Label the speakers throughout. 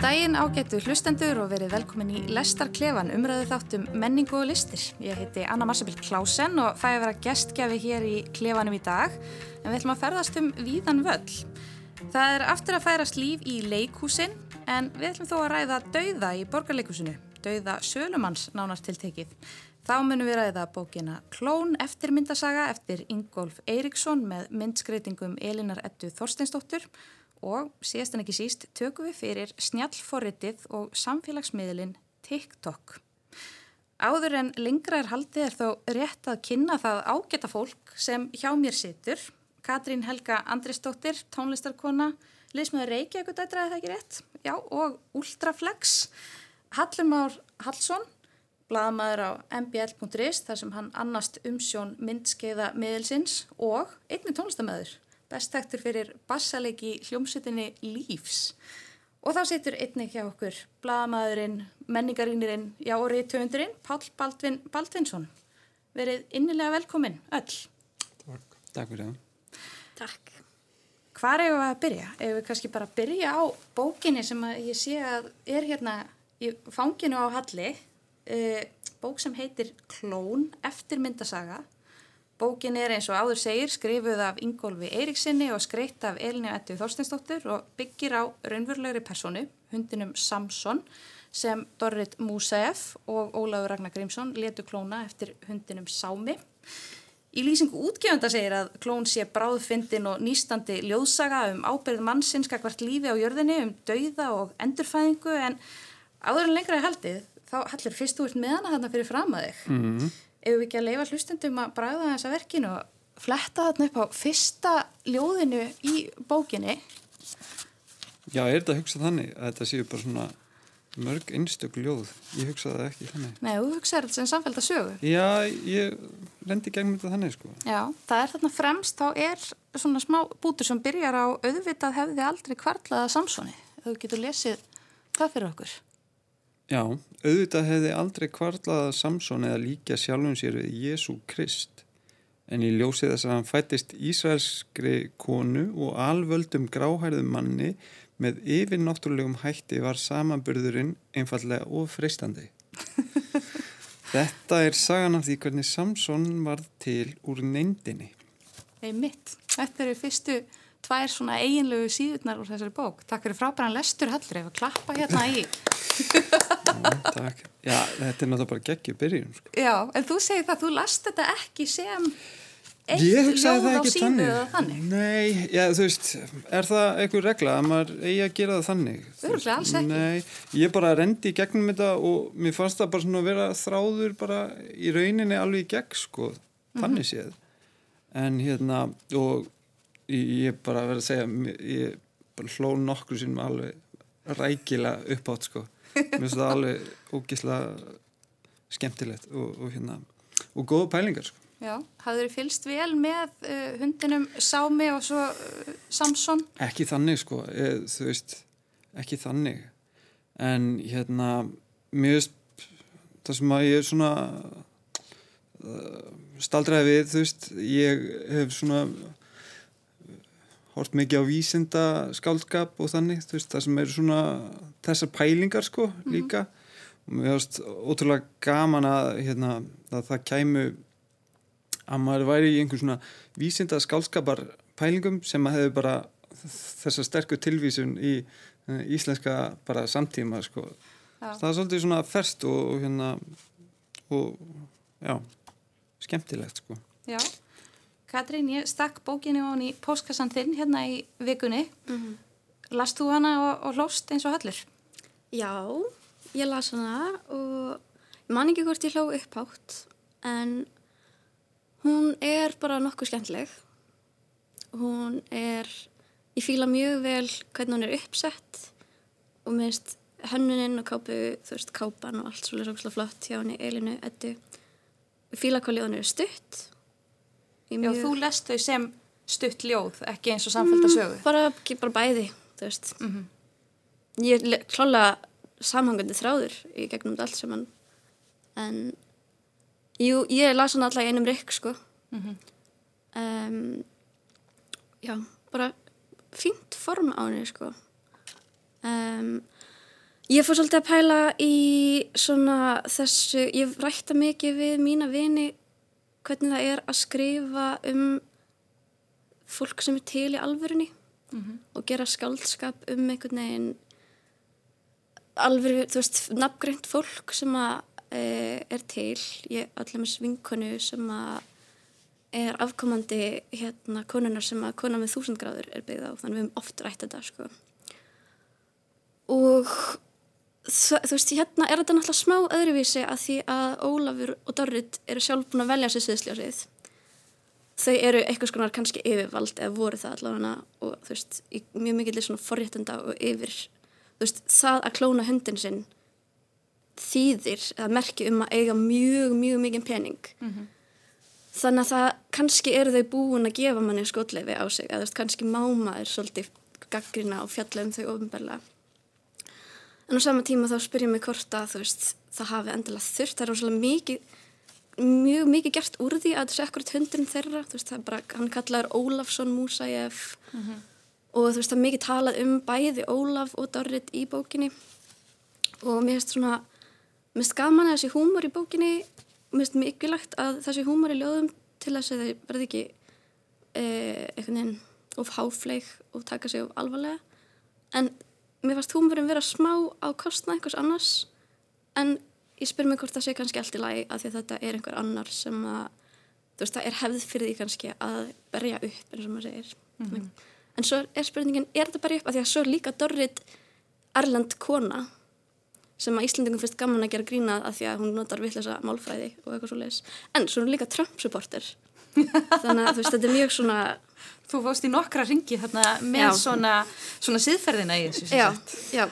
Speaker 1: Góðan daginn ágættu hlustendur og verið velkomin í Lestarklefan umræðu þáttum menningu og listir. Ég heiti Anna Marsabill Klásen og fæ að vera gestgjafi hér í klefanum í dag en við ætlum að ferðast um víðan völl. Það er aftur að færast líf í leikhúsin en við ætlum þó að ræða dauða í borgarleikusinu, dauða Sölumanns nánast tiltekið. Þá munum við ræða bókina Klón eftirmyndasaga eftir Ingolf Eiríksson með myndskreitingum Elinar Ettu Þorsteinsdóttur og síðast en ekki síst tökum við fyrir snjallforritið og samfélagsmiðlinn TikTok. Áður en lengra er haldið er þó rétt að kynna það ágæta fólk sem hjá mér situr. Katrín Helga Andrisdóttir, tónlistarkona, liðsmaður Reykjavík dætraði það ekki rétt, já og Ultraflex, Hallumár Hallsson, blaðmaður á mbl.is þar sem hann annast umsjón myndskeiða miðelsins og einni tónlistamöður bestektur fyrir bassalegi hljómsutinni Lífs. Og þá situr einnig hjá okkur bladamæðurinn, menningarínirinn, já og reytöfundurinn, Pál Baldvin Baldvinsson. Verið innilega velkomin, öll.
Speaker 2: Takk. Takk fyrir það.
Speaker 1: Takk. Hvar hefur við að byrja? Ef við kannski bara byrja á bókinni sem ég sé að er hérna í fanginu á Halli, uh, bók sem heitir Klón, eftirmyndasaga Bókin er eins og áður segir skrifuð af Ingólfi Eiríksinni og skreitt af Elinu Ettu Þorsteinsdóttur og byggir á raunverulegri personu, hundinum Samson, sem Dorrit Músaef og Óláður Ragnar Grímsson letu klóna eftir hundinum Sámi. Í lýsingu útgefanda segir að klón sé bráðfindin og nýstandi ljóðsaga um ábyrð mannsins kakvart lífi á jörðinni, um dauða og endurfæðingu en áður en lengra er haldið þá hallir fyrst úr með hana þarna fyrir fram að þig. Mm -hmm ef við ekki að leifa hlustendum að bræða þessa verkinu og fletta þarna upp á fyrsta ljóðinu í bókinni?
Speaker 2: Já, er þetta að hugsa þannig að þetta séu bara svona mörg einstök ljóð, ég hugsaði það ekki þannig.
Speaker 1: Nei, þú hugsaði þetta sem samfélg að sögu.
Speaker 2: Já, ég lendi gegnum þetta þannig sko.
Speaker 1: Já, það er þarna fremst, þá er svona smá bútur sem byrjar á auðvitað hefði aldrei kvarlaða samsóni þú getur lesið það fyrir okkur
Speaker 2: Já, auðvitað hefði aldrei kvarlaða Samson eða líka sjálfum sér við Jésu Krist en í ljósið þess að hann fættist Ísraelskri konu og alvöldum gráhærðum manni með yfirnáttúrulegum hætti var samanburðurinn einfallega ofreistandi. Þetta er sagan af því hvernig Samson var til úr neindinni.
Speaker 1: Ei mitt, þetta eru fyrstu tvær svona eiginlegu síðurnar úr þessari bók. Takk fyrir frábæran lestur Hallur, ef að klappa hérna í.
Speaker 2: Takk. Já, þetta er náttúrulega bara geggjur byrjun. Sko.
Speaker 1: Já, en þú segir það, þú last þetta ekki sem
Speaker 2: eitt ljóð á síðu eða þannig. Nei, já, þú veist, er það einhver regla að maður eigi að gera það þannig?
Speaker 1: Örgulega, alls ekki.
Speaker 2: Nei, ég bara rendi í gegnum þetta og mér fannst það bara svona að vera þráður bara í rauninni alveg í gegn, sko, þannig séð. En hérna, og ég bara verði að segja ég bara hló nokkur sem alveg rækila uppátt sko. Mér finnst það alveg ógíslega skemmtilegt og, og hérna og góða pælingar sko.
Speaker 1: Já, hafður þið fylst vel með uh, hundinum Sámi og svo uh, Samson?
Speaker 2: Ekki þannig sko ég, þú veist, ekki þannig. En hérna mér finnst það sem að ég er svona uh, staldræði við, þú veist ég hef svona hort mikið á vísinda skáldskap og þannig, þú veist, það sem eru svona þessar pælingar sko mm -hmm. líka og mér finnst ótrúlega gaman að, hérna, að það kæmu að maður væri í einhvern svona vísinda skálskapar pælingum sem að hefur bara þessar sterkur tilvísun í uh, íslenska bara samtíma sko já. það er svolítið svona ferst og, og hérna og já, skemmtilegt sko
Speaker 1: Já Katrín, ég stakk bókinu á hann í póskassan þinn hérna í vikunni. Mm -hmm. Last þú hana og, og hlóst eins og hallur?
Speaker 3: Já, ég las hana og ég man ekki hvort ég hló upphátt en hún er bara nokkuð skemmtileg. Hún er, ég fýla mjög vel hvernig hún er uppsett og minnst hönnuninn og kápu, þú veist, kápan og allt svolítið flott hjá henni Elinu Eddu. Fýla hvað liðan eru stutt
Speaker 1: Já, þú lest þau sem stutt ljóð, ekki eins og samfélta sögu.
Speaker 3: Mm, bara, bara bæði, þú veist. Mm -hmm. Ég er klálega samhangandi þráður í gegnum allt sem hann, en jú, ég las hann alltaf einum rikk, sko. Mm -hmm. um, já, bara fínt form á henni, sko. Um, Ég fór svolítið að pæla í svona þessu, ég rætta mikið við mína vini hvernig það er að skrifa um fólk sem er til í alvörunni og gera skáldskap um einhvern veginn alveg, þú veist, nafngreint fólk sem að e, er til, ég allir með svinkonu sem að er afkomandi hérna konunar sem að kona með þúsund gráður er byggð á, þannig við höfum oft rætt þetta sko. Og þú veist, hérna er þetta náttúrulega smá öðruvísi að því að Ólafur og Dorrit eru sjálf búin að velja sér sviðsljósið þau eru eitthvað skonar kannski yfirvald eða voru það allavega og þú veist, mjög mikillir svona forréttenda og yfir, þú veist, það að klóna hundin sinn þýðir eða merki um að eiga mjög, mjög mikið pening. Þannig að það kannski eru þau búin að gefa manni skotleifi á sig eða þú veist, kannski máma er svolítið gaggrina og fjalla um þau ofinbarlega en á sama tíma þá spyr ég mig hvort að veist, það hafi endilega þurft það er rosalega mikið mjög mikið gert úr því að þessi akkurat hundurinn þeirra, þú veist, það er bara, hann kallaður Ólafsson Músæf og þú veist, það er mikið talað um bæði Ólaf og Dorrit í bókinni. Og mér finnst svona mér finnst gaman að þessi húmor í bókinni mér finnst mikilvægt að þessi húmor í ljóðum til þess að þau verði ekki eh, einhvern veginn of háfleik og taka sig of alvarlega. En mér fannst húmurinn vera smá á kostna einhvers annars en ég spyr mig hvort það sé kannski allt í lagi að því að þetta er einhver annar sem að þú veist það er hefð fyrir því kannski að berja upp eins og maður segir. En svo er spurningin, er þetta berja upp? Að því að svo líka Dorrit Erlend kona sem að Íslandingum finnst gaman að gera grínað að því að hún notar vittlösa málfræði og eitthvað svo leiðis en svo er hún líka Trump-supporter. Þannig að þú veist þetta er mjög svona
Speaker 1: Þú fóst í nokkra ringi þarna með
Speaker 3: Já.
Speaker 1: svona, svona síðferðina í þessu.
Speaker 3: já, já.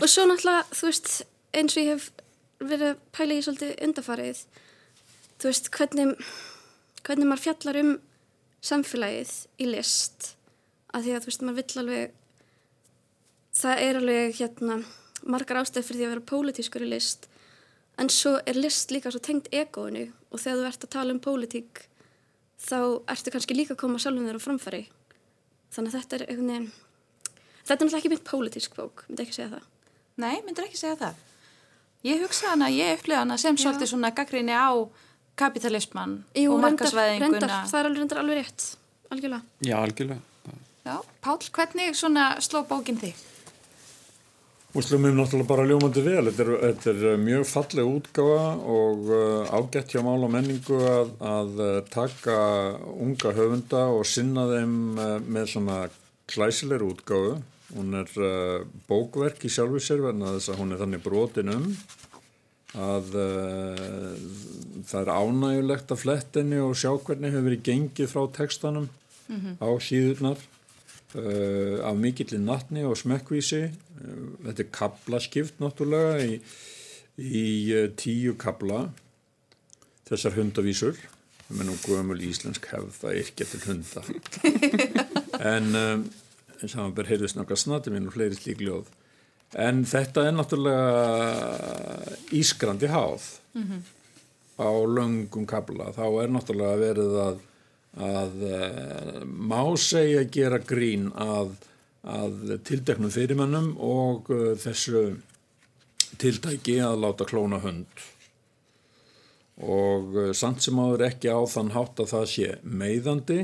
Speaker 3: Og svo náttúrulega, þú veist eins og ég hef verið að pæla í svolítið undarfarið þú veist, hvernig hvernig maður fjallar um samfélagið í list. Að því að þú veist, maður vill alveg það er alveg hérna margar ástæð fyrir því að vera pólitískur í list. En svo er list líka svo tengt egóinu. Og þegar þú ert að tala um pólitík þá ertu kannski líka að koma sjálfum þér á framfæri þannig að þetta er einhvern veginn þetta er náttúrulega ekki mynd pólitísk bók, myndi ekki segja það
Speaker 1: Nei, myndir ekki segja það. Ég hugsa hana, ég upplifa hana sem
Speaker 3: Já.
Speaker 1: svolítið svona gaggrinni á kapitalisman
Speaker 3: Jú,
Speaker 1: og markasvæðinguna.
Speaker 3: það er alveg, alveg rétt, algjörlega.
Speaker 2: Já, algjörlega.
Speaker 1: Já, Páll, hvernig svona sló bókin þig?
Speaker 4: Og slum mér náttúrulega bara ljómandi vel. Þetta er, þetta er uh, mjög falleg útgáfa og uh, ágætt hjá mál og menningu að, að uh, taka unga höfunda og sinna þeim með svona klæsilegur útgáfu. Hún er bókverk í sjálfu sér verðan að þess að hún er þannig brotin um að það er ánægulegt að flettinni og sjá hvernig hefur verið gengið frá textanum á síðurnar uh, af mikilli nattni og smekkvísi uh, þetta er kablaskipt náttúrulega í, í uh, tíu kabla þessar hundavísur. Er nú gömul íslensk hefð það er ekki til hunda. En um, samanber heyrðist nokkað snati minn og fleiri slík ljóð. En þetta er náttúrulega ískrandi háð. Á löngum kabla þá er náttúrulega verið að að uh, má segja gera grín að, að tildeknum fyrirmönnum og uh, þessu tiltæki að láta klóna hund og uh, samt sem áður ekki á þann hátt að það sé meiðandi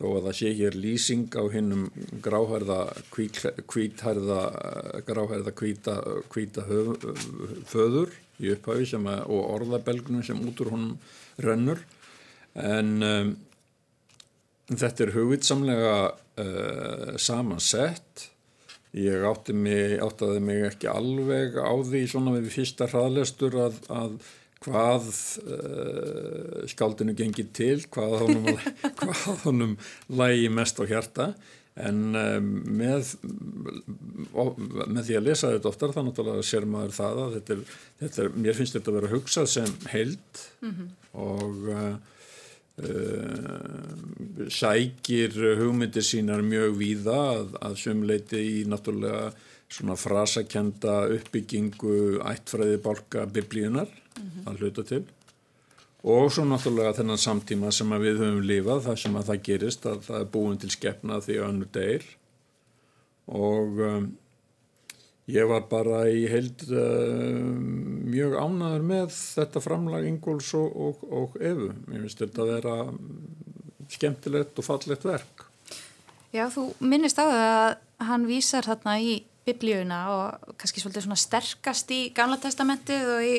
Speaker 4: þó að það sé hér lýsing á hinnum gráhærða hvítærða gráhærða höf, föður í að, og orðabelgunum sem út úr honum rennur. En um, þetta er hugvitsamlega uh, samansett ég átti mig, áttaði mig ekki alveg á því svona við fyrsta hraðlestur að, að hvað uh, skáldinu gengi til, hvað honum, hvað honum lægi mest á hjarta. En um, með, með því að lesa þetta oftar þá náttúrulega sér maður það að þetta er, þetta er, mér finnst þetta að vera hugsað sem held og uh, uh, sækir hugmyndir sínar mjög víða að, að sumleiti í náttúrulega svona frasakenda uppbyggingu ættfræði bálka biblíunar að hluta til. Og svo náttúrulega þennan samtíma sem við höfum lifað þar sem að það gerist að það er búin til skefna því önnur deyr. Og um, ég var bara í heild uh, mjög ánaður með þetta framlag Ingóls og, og, og Efu. Mér finnst þetta að vera skemmtilegt og fallegt verk.
Speaker 1: Já, þú minnist á það að hann vísar þarna í biblíuna og kannski svolítið svona sterkast í Gamla testamentið og í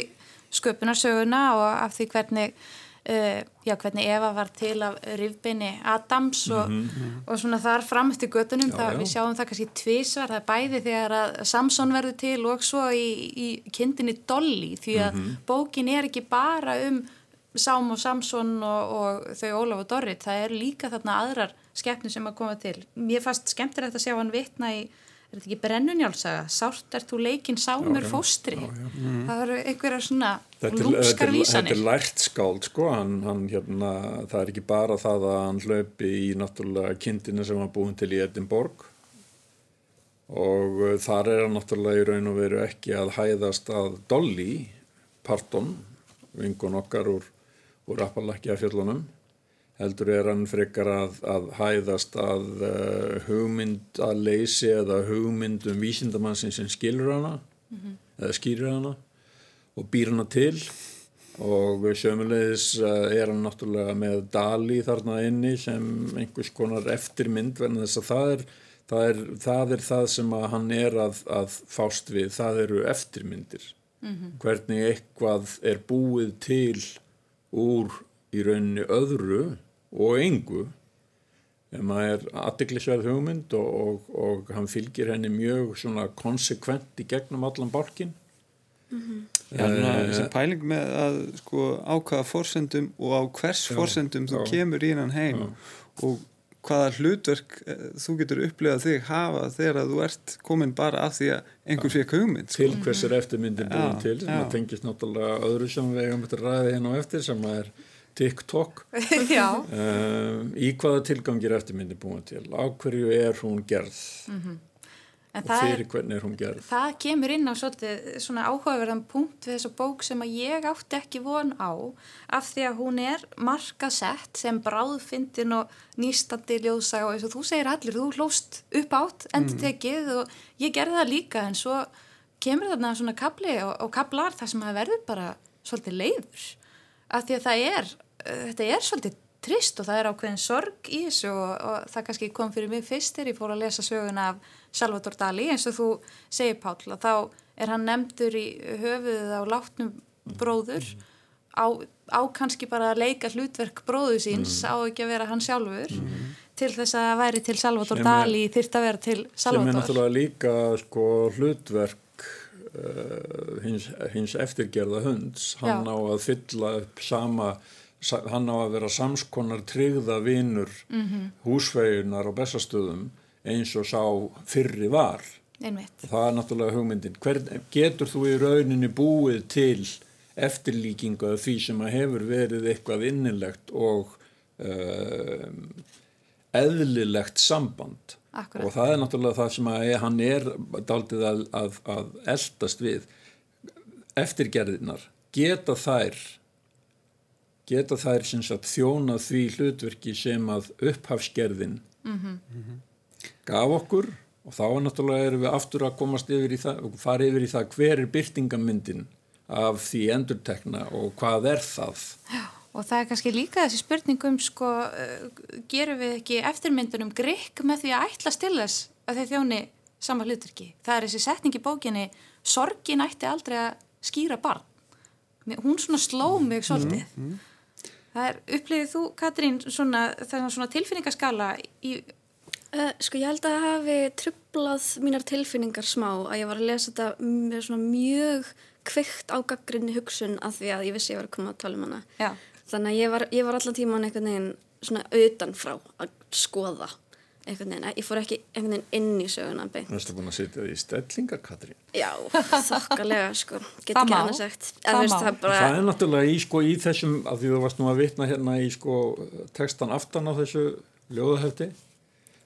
Speaker 1: sköpunarsöguna og af því hvernig Uh, já, hvernig Eva var til af rifbeini Adams og, mm -hmm. og svona þar fram eftir göttunum, já, það, já. við sjáum það kannski tvísvar, það er bæði þegar að Samson verður til og svo í, í kindinni Dolly, því að mm -hmm. bókin er ekki bara um Sám og Samson og, og þau Ólaf og Dorrit, það er líka þarna aðrar skeppni sem að koma til. Mér fannst skemmtilegt að sjá hann vitna í er þetta ekki brennunjálsaga? Sárt er þú leikinn sámur fóstri. Já, já. Mm. það eru einhverjar svona lúmskar vísanir
Speaker 4: þetta er lært skáld sko. Hann, hann, hérna, það er ekki bara það að hann hlaupi í náttúrulega kindina sem hann búin til í Edinborg. Og uh, þar er hann náttúrulega í raun og veru ekki að hæðast að Dolly Parton vingun okkar úr, úr Appalachia fjöllunum heldur er hann frekar að, að hæðast að uh, hugmynd að leysi eða hugmynd um vísindamansin sem skilur hana mm -hmm. eða skýrir hana og býr hana til og sjömulegis uh, er hann náttúrulega með Dali þarna inni sem einhvers konar eftirmynd verðan þess að það er það er það, er það sem hann er að, að fást við, það eru eftirmyndir mm -hmm. hvernig eitthvað er búið til úr í rauninni öðru og engu en maður er aðdeglisverð hugmynd og, og, og hann fylgir henni mjög svona konsekvent í gegnum allan borkin
Speaker 2: mm -hmm. Já, þessi pæling með að sko ákvaða fórsendum og á hvers já, fórsendum þú já, kemur í hann heim og hvaða hlutverk eh, þú getur upplegað þig hafa þegar þú ert komin bara af því að einhver fekk hugmynd
Speaker 4: sko. til hvers er eftirmyndin búin til? Sem það tengist náttúrulega öðru sem við hefum ræðið hérna á eftir sem er TikTok. Um, í hvaða tilgangir eftirmyndi búin til? Á hverju er hún gerð? Mm -hmm. og fyrir hvernig er hún gerð?
Speaker 1: það kemur inn á svolítið, svona áhugaverðan punkt við þessu bók sem að ég átti ekki von á af því að hún er markasett sem bráðfindin og nýstandi ljóðsaga og eins og þú segir allir, þú hlóst upp átt endur tekið mm. og ég gerði það líka en svo kemur þarna svona kapli og, og kaplar það sem að verður bara svolítið leiður að því að það er, uh, þetta er svolítið trist og það er ákveðin sorg í þessu og, og það kannski kom fyrir mig fyrst þegar ég fór að lesa söguna af Salvador Dali eins og þú segir Páll að þá er hann nefndur í höfuðið á látnum bróður á, á kannski bara að leika hlutverk bróðu síns mm. á ekki að vera hann sjálfur mm. til þess að væri til Salvador Dali þyrrt að vera til Salvador
Speaker 4: sem er náttúrulega líka sko, hlutverk hins, hins eftirgerða hunds hann Já. á að fylla upp sama hann á að vera samskonar tryggða vinur mm -hmm. húsvegunar og bestastöðum eins og sá fyrri var
Speaker 1: Einmitt.
Speaker 4: það er náttúrulega hugmyndin Hvern, getur þú í rauninni búið til eftirlíkingu af því sem að hefur verið eitthvað innilegt og uh, eðlilegt samband
Speaker 1: Akkurat.
Speaker 4: og það er náttúrulega það sem að hann er daldið að, að, að eldast við eftirgerðinar geta þær geta þær sagt, þjóna því hlutverki sem að upphafsgerðin mm -hmm. gaf okkur og þá er náttúrulega erum við aftur að komast yfir í það og fara yfir í það hver er byrtingamyndin af því endurtekna og hvað er það
Speaker 1: Já Og það er kannski líka þessi spurningum sko, uh, gerum við ekki eftirmyndunum grikk með því að ætla til þess að þeir þjóni sama hluturki. Það er þessi setning í bókinni, sorgin ætti aldrei að skýra barn. Hún svona sló mig svolítið. Mm, mm. Það er, upplifið þú, Katrín, svona, svona tilfinningaskala í...
Speaker 3: Uh, sko ég held að hafi trublað mínar tilfinningar smá að ég var að lesa þetta með svona mjög kveikt á gaggrinni hugsun af því að ég vissi ég var að koma að tala um hana.
Speaker 1: Já
Speaker 3: þannig að ég var, ég var allan tíman einhvern veginn svona utanfrá að skoða einhvern veginn, ég fór ekki einhvern veginn inn í söguna
Speaker 4: Þú erstu búin að setja því stellingar, Katrín?
Speaker 3: Já, þokkalega sko. Get ekki annað sagt.
Speaker 1: Það,
Speaker 3: veist,
Speaker 4: það, bara... það er náttúrulega í, sko, í þessum af því þú varst nú að vitna hérna í sko, textan aftan á þessu ljóðahefti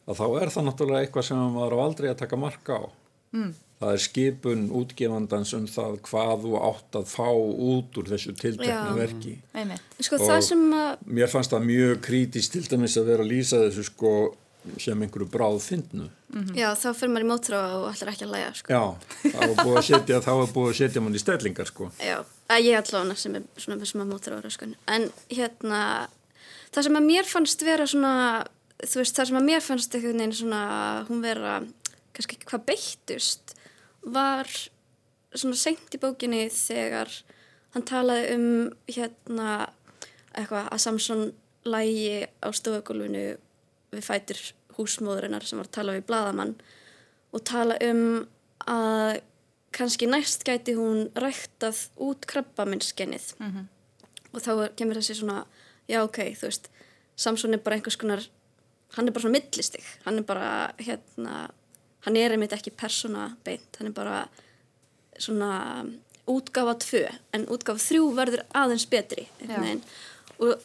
Speaker 4: að þá er það náttúrulega eitthvað sem maður á aldrei að taka marka á. Mm það er skipun útgefandans um það hvað þú átt að fá út úr þessu tiltekna verki
Speaker 3: sko, og
Speaker 1: að...
Speaker 4: mér fannst það mjög krítist til dæmis að vera að lýsa þessu sko sem einhverju bráð fyndnu.
Speaker 3: Já, þá fyrir maður í mótráða og ætlar ekki að læga, sko.
Speaker 4: Já, þá er búið að setja, þá er búið að setja mann í stellingar sko.
Speaker 3: Já, að ég allavega sem er svona með svona mótráða, sko. En hérna, það sem að mér fannst vera svona, þú veist, það sem að mér fannst einhvern veginn svona, hún vera, kannski ekki hvað beittust, var svona seint í bókinni þegar hann talaði um hérna eitthvað að Samson lægi á stofugólfinu við fætir húsmóðurinnar sem var að tala við bladamann og tala um að kannski næst gæti hún ræktað út krabbaminnskennið -hmm. og þá kemur þessi svona já ok, þú veist Samson er bara einhvers konar hann er bara svona millistig, hann er bara hérna, hann er einmitt ekki persóna beint, hann er bara svona útgafa tvö en útgafa þrjú verður aðeins betri og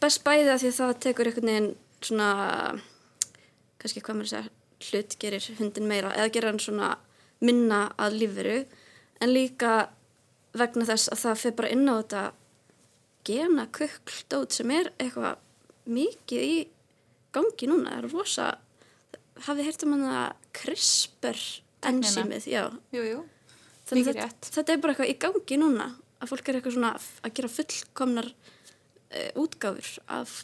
Speaker 3: best bæði að því að það tekur einhvern veginn svona kannski hvað maður segja hlut gerir hundin meira eða gerir hann svona minna að lífveru. En líka vegna þess að það fyrir bara inn á þetta gena kukkldót sem er eitthvað mikið í gangi núna, það er rosa hafið heyrt um hann að CRISPR enzýmið, já.
Speaker 1: Jú, jú.
Speaker 3: þannig þetta, þetta er bara eitthvað í gangi núna að fólk er eitthvað svona að gera fullkomnar uh, útgáfur af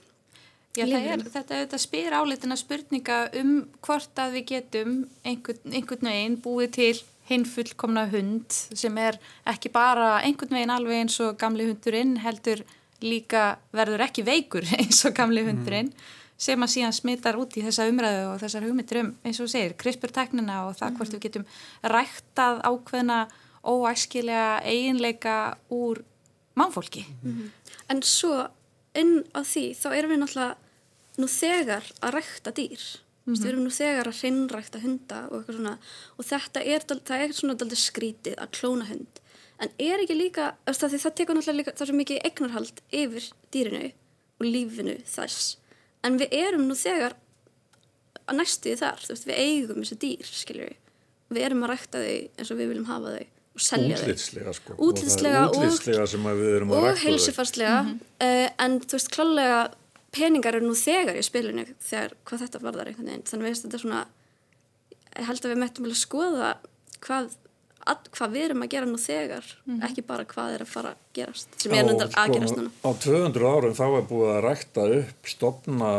Speaker 1: Já, er, þetta þetta spyr áleitina spurninga um hvort að við getum einhvern, einhvern veginn búið til hinn fullkomna hund sem er ekki bara einhvern veginn alveg eins og gamli hundurinn heldur líka verður ekki veikur eins og gamli hundurinn. mm. Sem að síðan smittar út í þessa umræðu og þessar hugmyndir um eins og segir CRISPR-teknina og það hvort við getum ræktað ákveðna óæskilega eiginleika úr mannfólki.
Speaker 3: Mm. En svo inn á því þá erum við náttúrulega nú þegar að rækta dýr mm -hmm. við erum nú þegar að hreinrækta hunda og eitthvað svona og þetta er, það er svona aldrei skrítið að klóna hund en er ekki líka, það, það tekur náttúrulega líka það er svo mikið eignarhald yfir dýrinu og lífinu þess en við erum nú þegar að næstu því þar, þú veist, við eigum þessi dýr, skiljur við, við erum að rækta þau eins og við viljum hafa þau og selja þau.
Speaker 4: Útlýtslega sko.
Speaker 3: Útlýtslega og,
Speaker 4: og,
Speaker 3: og heilsufarslega. Mm -hmm. uh, en þú veist, klálega peningar eru nú þegar í spilinu þegar hvað þetta varðar einhvern veginn. Þannig að þetta er svona ég held að við mættum vel að skoða hvað, að, hvað við erum að gera nú þegar mm -hmm. ekki bara hvað er að fara að gerast sem er nöndar að gerast núna
Speaker 4: Á 200 árum þá er búið að rækta upp stopna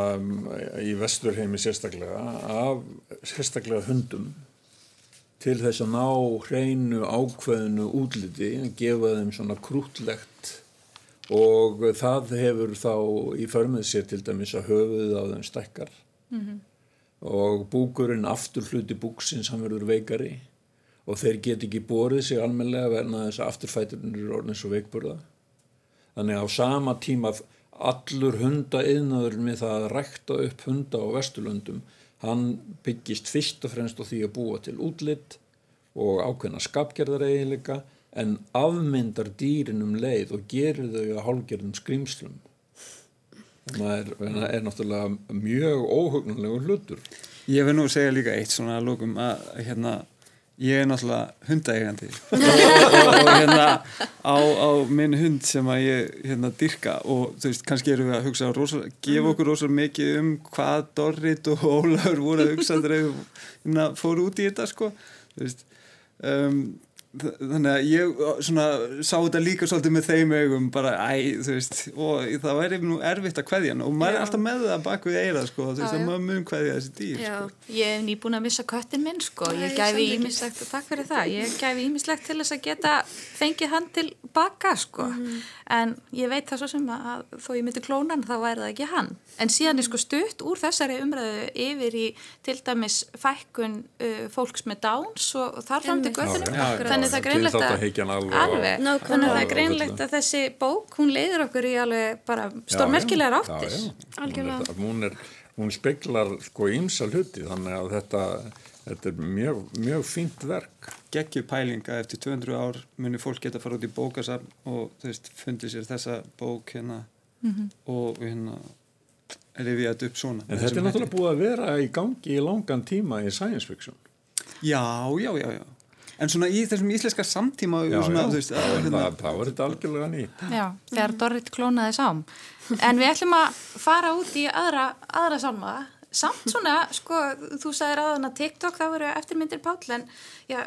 Speaker 4: í vesturheimi sérstaklega af sérstaklega hundum til þess að ná hreinu ákveðinu útliti, gefa þeim svona krútlegt og það hefur þá í förmið sér til dæmis að höfuðið á þeim stekkar mm -hmm. og búkurinn aftur hluti búksins hann verður veikari og þeir get ekki borðið sig almenlega verna þess að afturfæturnir er orðin svo veikburða. Þannig á sama tíma allur hunda yðnaður með það að rækta upp hunda á Vesturlöndum hann byggist fyrst og fremst á því að búa til útlitt og ákveðna skapgerðar eiginleika en afmyndar dýrinum leið og gerir þau að hálgerðum skrýmslum það er, er náttúrulega mjög óhugnanlegur hlutur.
Speaker 2: Ég vil nú segja líka eitt svona lókum að hérna ég er náttúrulega hundaegandi og, og, hérna á, á minn hund sem að ég hérna dyrka og þú veist, kannski eru við að hugsa rosa, gefa mhm. okkur rosalega mikið um hvað Dorrit og Ólafur voru að hugsa þegar þau hérna, fóru út í þetta sko, þú veist um, þannig að ég svona, sá þetta líka svolítið með þeim augum bara æ, þú veist, og það væri nú erfitt að kveðja hann og maður Já. er alltaf með það bak við eira sko, þú veist, að maður mun kveðja þessi dýr sko.
Speaker 1: Ég hef nýbúin að missa köttin minn sko, ég gæfi ímislegt takk fyrir það, ég gæfi ímislegt til þess að geta fengið hann til baka sko, mm. En ég veit það svo sem að þó ég myndi klónan þá væri það ekki hann, en síðan er sko stutt úr þessari umræðu yfir í til dæmis fækkun uh, fólks með dáns og þar fram til göttunum þannig það er greinlegt að, alveg, no, þannig það er greinlegt að þessi bók hún leiður okkur í alveg bara stórmerkilegar áttir.
Speaker 4: Hún, hún speklar sko ímsa hluti þannig að þetta, þetta er mjög, mjög fínt verk
Speaker 2: geggjur pælinga eftir 200 ár munir fólk geta að fara út í bókasarn og þú veist, fundi sér þessa bók hérna mm -hmm. og hérna rifið þetta upp svona
Speaker 4: en þetta er náttúrulega búið að vera í gangi í langan tíma í science fiction.
Speaker 2: Já, já, já, já. En svona í þessum íslenska samtíma
Speaker 4: já,
Speaker 2: svona,
Speaker 4: já, veist, að, hérna, það, það var þetta algjörlega ný
Speaker 1: já, þegar Dorrit klónaði sám. En við ætlum að fara út í aðra, aðra sálma samt svona, sko, þú sagðir aðan að TikTok þá eru eftirmyndir Páll en já,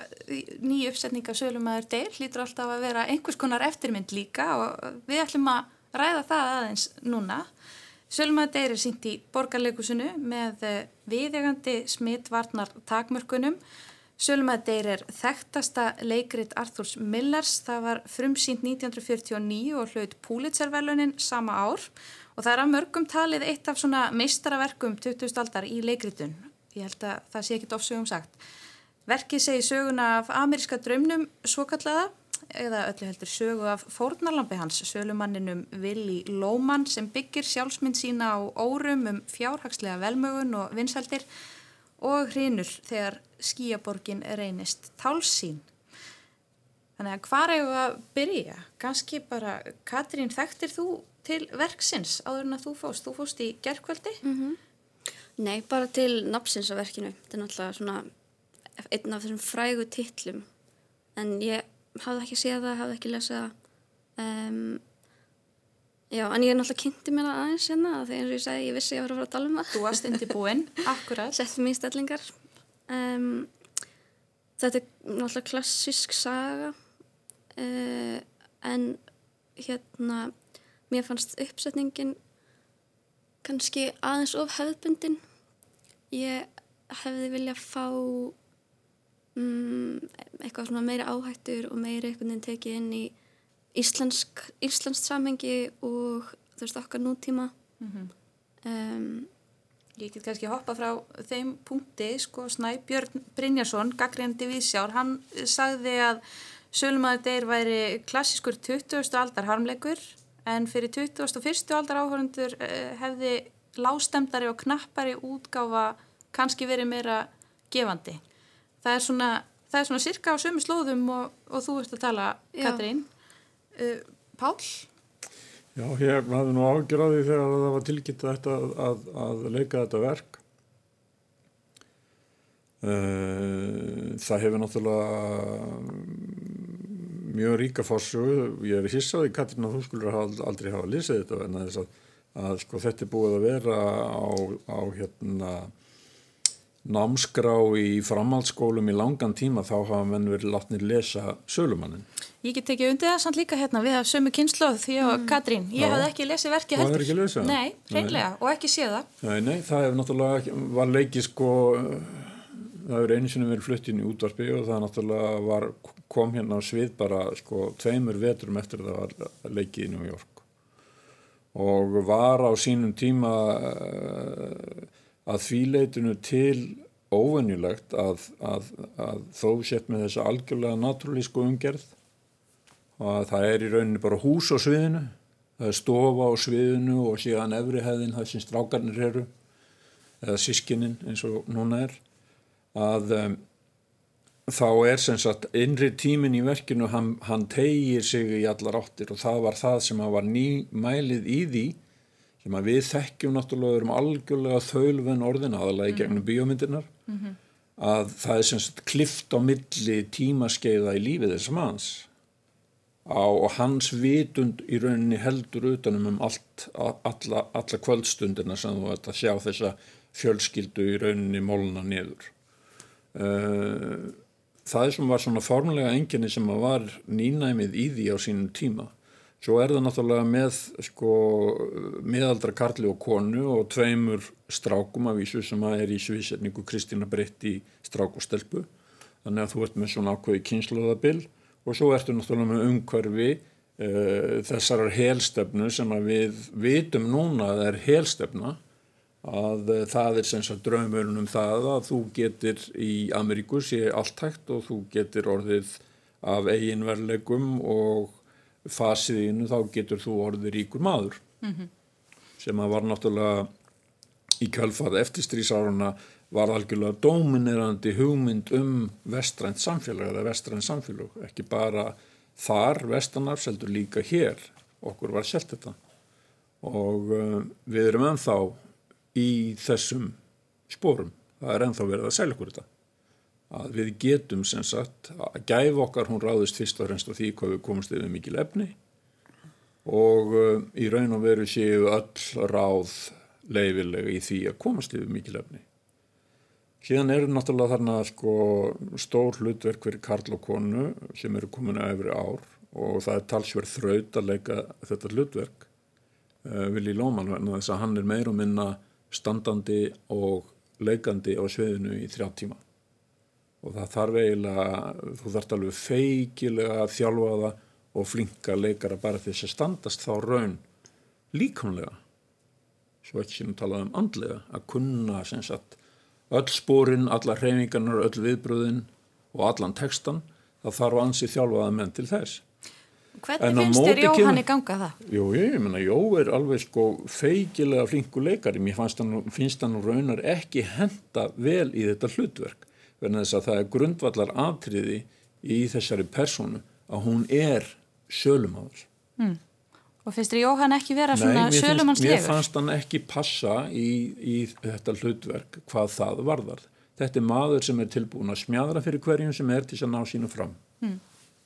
Speaker 1: ný uppsetning af Sölumæður Deil hlýtur alltaf að vera einhvers konar eftirmynd líka og við ætlum að ræða það aðeins núna. Sölumæður Deil er sínt í borgarleikusinu með eh, viðegandi smittvarnar takmörkunum. Sölumæður Deil er þekktasta leikrit Arthurs Millers, það var frumsýnt 1949 og hlaut Pulitzer-velunin sama ár og það er að mörgum talið eitt af svona meistaraverkum 20. aldar í leikritun. Ég held að það sé ekki ofsögum sagt. Verkið segi söguna af ameríska draumnum svo kallaða eða öllu heldur sögu af fórnarlampi hans, sölumanninum Willi Lóman sem byggir sjálfsmynd sína á órum um fjárhagslega velmögun og vinsældir og hrinur þegar skíaborgin reynist tálsín. Þannig að hvað er að byrja? Ganski bara, Katrín, þekktir þú til verksins áður en að þú fóst? Þú fóst í gerðkvöldi?
Speaker 3: Mm -hmm. Nei, bara til napsins á verkinu. Þetta er náttúrulega svona einn af þessum frægu tittlum. En ég hafði ekki séð það, hafði ekki lesað. Um, já, en ég er náttúrulega kynnti mér aðeins hérna þegar eins og ég segi, ég vissi ég var að fara að tala um það.
Speaker 1: Þú varst indi búinn, akkurat.
Speaker 3: Settum í stellingar. Um, þetta er náttúrulega klassisk saga uh, en hérna mér fannst uppsetningin kannski aðeins of hefðbundin ég hefði vilja fá um, eitthvað svona meira áhættur og meira einhvern veginn tekið inn í íslensk, íslensk samhengi og þú veist okkar nútíma mm -hmm. um,
Speaker 1: Ég get kannski hoppa frá þeim punkti sko Snæbjörn Brynjarsson gaggrendi viðsjár, hann sagði að Sölumæður Deyr væri klassískur 20. aldar harmleikur en fyrir 21. aldar áhörundur eh, hefði lástemdari og knappari útgáfa kannski verið meira gefandi. Það er svona, það er svona cirka á sömu slóðum og, og þú ert að tala, Katrín. Uh, Pál?
Speaker 4: Já, ég hafði nú ágjörði þegar það var tilkynnt að, að, að leika þetta verk. Uh, það hefur náttúrulega mjög ríka fórsögu, ég er hissaði Katrín að þú skulur aldrei hafa lisið þetta en að, að sko, þetta er búið að vera á, á hérna námskrá í framhaldsskólum í langan tíma þá hafa menn verið látnið lesa sölumannin.
Speaker 1: Ég get ekki undir það samt líka hérna við hafum sömu kynsloð því að mm. Katrín, ég hafði ekki lesið verkið
Speaker 4: heldur. Það er ekki lesið?
Speaker 1: Nei, reynlega og ekki séð það.
Speaker 4: Nei, nei, það hefur náttúrulega var leikið sko það hefur einu sinni verið flutt inn í útvarpi og það náttúrulega var kom hérna á svið bara sko tveimur vetrum eftir það var leikið í New York. Og var á sínum tíma uh, að þvíleitinu til óvenjulegt að, að, að þó sett með þessa algjörlega naturalísku umgerð að það er í rauninni bara hús á sviðinu það er stofa á sviðinu og síðan efri hefðin það sem strákarnir eru eða sískinnin eins og núna er að um, þá er sem sagt innri tímin í verkinu hann, hann tegir sig í allar áttir og það var það sem var nýmælið í því sem að við þekkjum náttúrulega um algjörlega þaulven orðin aðalega í gegnum mhm. bíómyndirnar mm -hmm. að það er sem sagt klift á milli tímaskeiða í lífið þess manns á, og hans vitund í rauninni heldur utanum um allt, alla, alla kvöldstundina sem þú ert að sjá þessa fjölskyldu í rauninni móluna niður það sem var svona formulega enginni sem var nýnæmið í því á sínum tíma. Svo er það náttúrulega með sko miðaldra karli og konu og tveimur strákum af vísu sem er í sviðsetningu Kristína Britt í strák og stelpu. Þannig að þú ert með svona ákveði kynsluðabill og svo ertu náttúrulega með umhverfi uh, þessarar helstefnu sem við vitum núna að það er helstefna að eh, það er sem sagt draumurinn um það að þú getur í Ameríku sé allt hægt og þú getur orðið af eiginverlegum og fasiðinu þá getur þú orðið ríkur maður. Mm -hmm. sem að var náttúrulega í kjálfað eftirstrísáruna var algjörlega dominerandi hugmynd um vestrænt samfélag eða vestrænt samfélag, ekki bara þar vestanar seldur líka hér. Okkur var selt þetta. Og uh, við erum ennþá í þessum spórum. Það er enþá verið að selja okkur þetta. Að við getum sem sagt að gæfa okkar, hún ráðist fyrst og fremst á því hvað við komumst yfir mikil efni og uh, í raun og veru séu öll ráð leifilega í því að komast yfir mikil efni. Síðan eru náttúrulega þarna sko stór hlutverk fyrir Karl og konu sem eru komin að yfir ár og það er talsverð þraut að leika þetta hlutverk uh, Vili Lóman þess að hann er meir og minna standandi og leikandi á sveðinu í þrjá tíma. Og það þarf eiginlega, þú þarf alveg feikilega að þjálfa það og flinka leikara bara þess að standast þá raun líkamlega. Svo ekki sem talað um andlega að kunna sem sagt öll spórin, alla hreyfingarnar, öll viðbröðin og allan textan það þarf ansi þjálfaða menn til þess
Speaker 1: Hvernig finnst þér Jóhanni ganga það?
Speaker 4: Jú, ég menna, Jó er alveg sko feikilega flinku leikari, mér hann, finnst hann raunar ekki henda vel í þetta hlutverk, verðan þess að það er grundvallar atriði í þessari personu að hún er sölumáður.
Speaker 1: Mm. Og finnst þér Jóhann ekki vera svona sölumannslegur?
Speaker 4: Mér fannst hann ekki passa í, í þetta hlutverk hvað það varðar. Þetta er maður sem er tilbúin að smjadra fyrir hverjum sem er til að ná sínu fram. Mm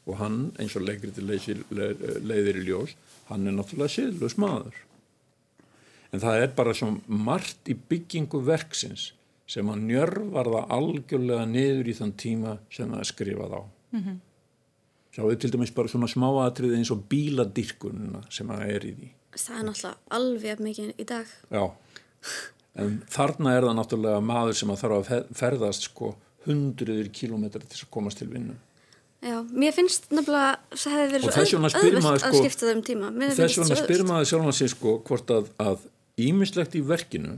Speaker 4: og hann eins og leikriti leiðir í ljós hann er náttúrulega síðlust maður. En það er bara svo margt í byggingu verksins sem að njörvar það algjörlega niður í þann tíma sem það er skrifað á. Mm -hmm. sjáu til dæmis bara svona smáatrið eins og bíladirkununa sem það er í því.
Speaker 3: Það er náttúrulega alveg mikið í dag.
Speaker 4: Já. En þarna er það náttúrulega maður sem að þarf að ferðast sko hundruður kilómetrar til að komast til vinnum
Speaker 3: Já, mér finnst nefnilega það hefði verið svo að sko, skipta þau um tíma
Speaker 4: Þess vegna spyr maður sjálf að sé sko hvort að, að ímislegt í verkinu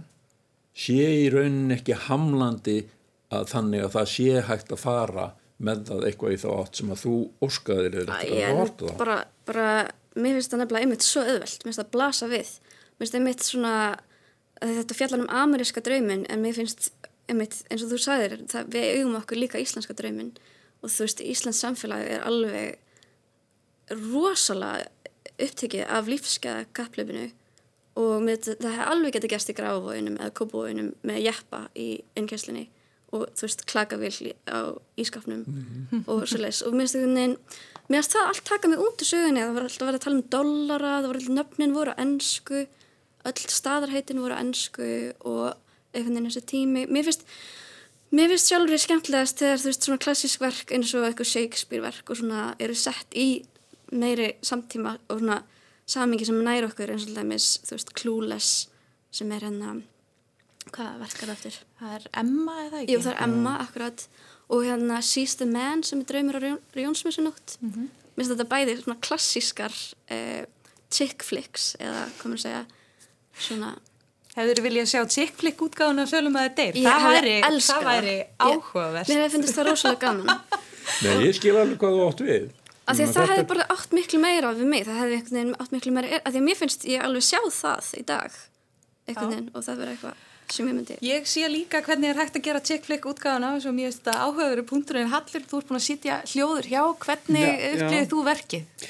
Speaker 4: sé í raunin ekki hamlandi að þannig að það sé hægt að fara með það eitthvað í þá átt sem að þú óskaðir eða
Speaker 3: að horta það bara, bara, mér finnst það nefnilega einmitt svo öðvöld mér finnst það að blasa við. Mér finnst það einmitt svona þetta fjallan um ameríska draumin en mér finnst einmitt eins og þú sagðir það, við eigum okkur líka íslenska draumin og þú veist, Íslands samfélag er alveg rosalega upptekið af lífskeiða kapplöfinu og með, það hefði alveg getið gæst í gráfóinum eða kópóinum með jeppa í innkjæslinni og þú veist, klakavill á ískapnum mm -hmm. og svo leiðis og mér finnst það allt taka mig út í sögunni. Það var alltaf að vera að tala um dollara það voru alltaf nöfnin voru á ennsku öll staðarheitin voru á ennsku og einhvern veginn þessi tími. Mér finnst Mér finnst sjálfur skemmtilegast þegar þú veist svona klassísk verk eins og eitthvað Shakespeare verk og svona eru sett í meiri samtíma og svona samingi sem næri okkur eins og dæmis þú veist Clueless sem er hérna hvaða verk er það eftir?
Speaker 1: Það er Emma eða ekki?
Speaker 3: Jú það er Emma akkurat og hérna She's the Man sem er draumur á Jónsmessunótt mm -hmm. Mér finnst þetta bæði svona klassískar eh, chick flicks eða hvað maður segja svona
Speaker 1: Hefur þið viljað sjá tikkflikk útgáðun af Sölum að það deyr? Það væri, það væri áhugavert.
Speaker 3: Mér hefði fundist það rosalega gaman.
Speaker 4: Nei, ég skil alveg hvað þú átt við.
Speaker 3: Af því að það hefði bara átt miklu meira við mig. Það hefði átt miklu meira. Af því að mér finnst ég alveg sjá það í dag. Veginn og það verður eitthvað sem ég myndi.
Speaker 1: Ég sé líka hvernig er hægt að gera tikkflikk útgáðun af þessu og mér finnst þetta áhugaveru punkturinn. Hallir, þú ert búin að sitja hljóður hjá. Hvernig upplifið þú verkið?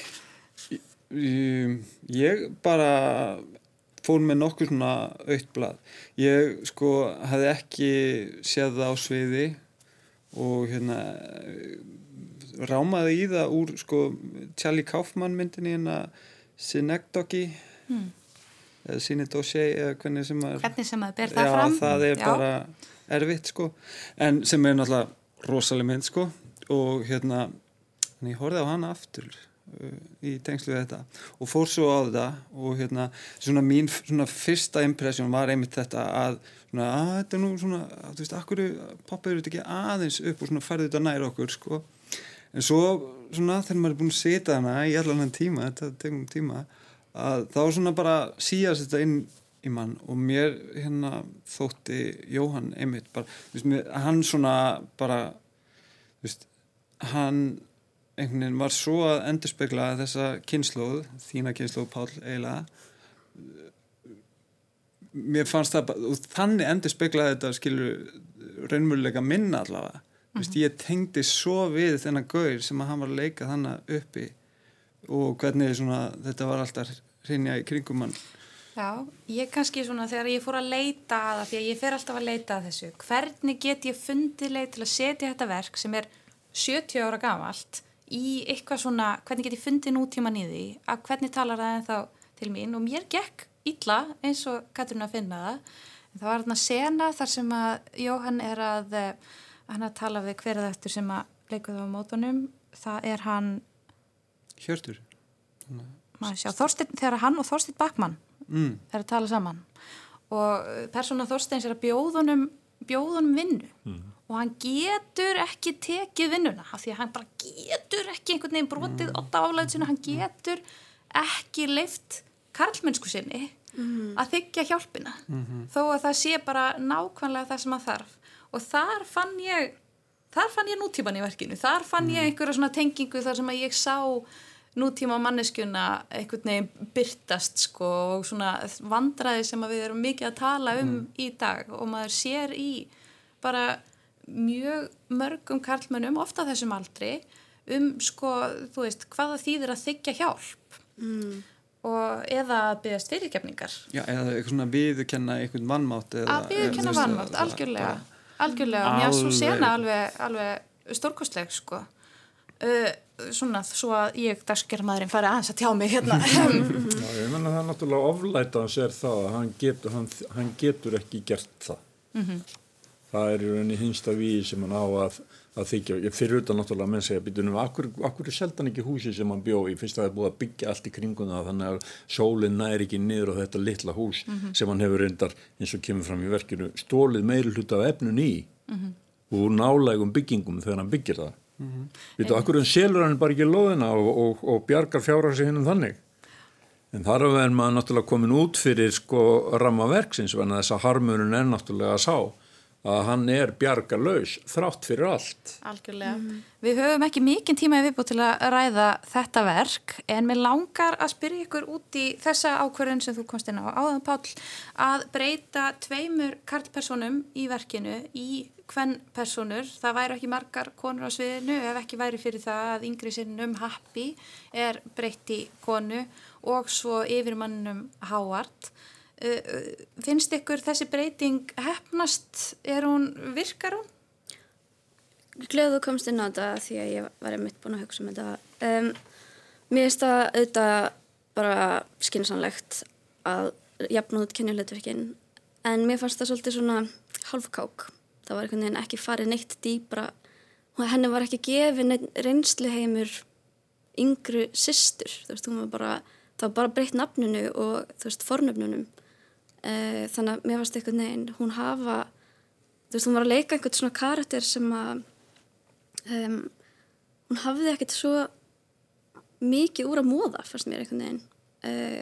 Speaker 2: Ég bara fór með nokkur svona aukt blad ég sko hafði ekki séð það á sviði og hérna rámaði í það úr sko Charlie Kaufman myndinni hérna Synecdoche. Hmm. eða Synecdoche eða hvernig sem
Speaker 1: að hvernig sem að ber það já, fram.
Speaker 2: það er já. bara erfitt sko. En sem er náttúrulega rosalega mynd sko. Og hérna ég horfið á hana aftur í tengslu við þetta. Og fór svo á þetta og hérna svona mín svona fyrsta impressjón var einmitt þetta að svona að þetta er nú svona þú veist, akkur pappa eru þetta ekki aðeins upp og svona færði þetta nær okkur sko? En svo svona þegar maður er búin að setja hana í allan tíma, þetta tegum tíma að þá svona bara síast þetta inn í mann og mér hérna þótti Jóhann einmitt bara, þú veist, hann svona bara, þú veist, hann einhvern veginn var svo að endurspegla þessa kynnslóð, þína kynnslóð Pál eiginlega. Mér fannst það og þannig endurspeglaði þetta skilur raunmjöluleika minna allavega. Mm -hmm. Ég tengdi svo við þennan gaur sem að hann var að leika þannig uppi og hvernig svona, þetta var alltaf hreinja í kringum hann.
Speaker 1: Já, ég kannski svona þegar ég fór að leita að það, því að ég fer alltaf að leita að þessu. Hvernig get ég fundið leið til að setja þetta verk sem er 70 ára gamalt í eitthvað svona, hvernig get ég fundið nútíman í því að hvernig talar það en þá til mín og mér gekk illa eins og Katrín að finna það. En það var þarna sena þar sem að Jóhann er að, eh, hann að tala við hverða eftir sem að leikur það á mótunum. Það er hann,
Speaker 2: Hjörtur
Speaker 1: Þorstein, þegar hann og Þorstein Bakmann
Speaker 2: mm.
Speaker 1: er að tala saman og persóna Þorsteins er að bjóðunum bjóðunum vinnu
Speaker 4: Mm.
Speaker 1: Og hann getur ekki tekið vinnuna af því að hann bara getur ekki einhvern veginn brotið otta álæðið sinna, hann getur ekki leift karlmennsku sinni að þykja hjálpina. Þó að það sé bara nákvæmlega það sem að þarf. Og þar fann ég þar fann ég nútíman í verkinu. Þar fann ég einhverja svona tengingu þar sem að ég sá nútíma manneskjuna einhvern veginn byrtast sko og svona vandræði sem við erum mikið að tala um í dag. Og maður sér í bara mjög mörgum karlmönnum ofta þessum aldri um sko, þú veist, hvaða þýðir að þykja hjálp.
Speaker 3: Mm.
Speaker 1: og eða að byggast fyrirgefningar.
Speaker 2: Já, eða eitthvað svona viðurkenna einhvern mannmátt eða,
Speaker 1: að
Speaker 2: veist,
Speaker 1: vannmátt,
Speaker 2: að-
Speaker 1: algjörlega. algjörlega, mér svo sena alveg, alveg stórkostleg sko. Uh, svona svo að ég dagsgerðmaðurinn fari aðeins að tjá mig hérna.
Speaker 4: Já, ég menna það er náttúrulega oflæta hans er það að hann getur, hann, hann getur ekki gert það. Það er í rauninni hinsta víi sem hann á að, að þykja. Ég fyrir utan náttúrulega að menn segja, býtunum, akkur, akkur er seldan ekki húsi sem hann bjó í, fyrst að það er búið að byggja allt í kringum það, þannig að sólinn næri ekki niður á þetta litla hús sem hann hefur reyndar, eins og kemur fram í verkinu, stólið meiri hluta af efnun í úr nálægum byggingum þegar hann byggir það. Mm -hmm. Vitu, akkur en selur hann bara ekki lóðina og, og, og bjargar fjára sig hennum þannig. En þar er maður náttúrulega komin út fyrir sko að hann er bjargarlaus þrátt fyrir allt.
Speaker 1: algjörlega. Við höfum ekki mikinn tíma í viðbútt til að ræða þetta verk en mér langar að spyrja ykkur út í þessa ákvörðun sem þú komst inn á áðan Páll að breyta tveimur karlpersonum í verkinu í hvern personur, það væri ekki margar konur á sviðinu ef ekki væri fyrir það að yngri sinnum Happy er breytt í konu og svo yfirmannum Howard finnst ykkur þessi breyting hefnast, er hún, virkar hún?
Speaker 3: Gleðu komst inn á þetta því að ég var einmitt búin að hugsa um þetta. Um, mér finnst það auðvitað bara skinsanlegt að jafna út kynjulegtverkin en mér fannst það svolítið svona halvkák. Það var einhvern veginn ekki farið neitt dýbra og henni var ekki gefið neitt reynsluheimur yngru systur. Þú veist, hún var bara, það var bara breytt nafnunu og þú veist, fornöfnunum. Uh, þannig að mér fannst einhvern veginn hún hafa, þú veist, hún var að leika einhvern svona karakter sem að um, hún hafði ekkert svo mikið úr að móða fannst mér einhvern veginn. Uh,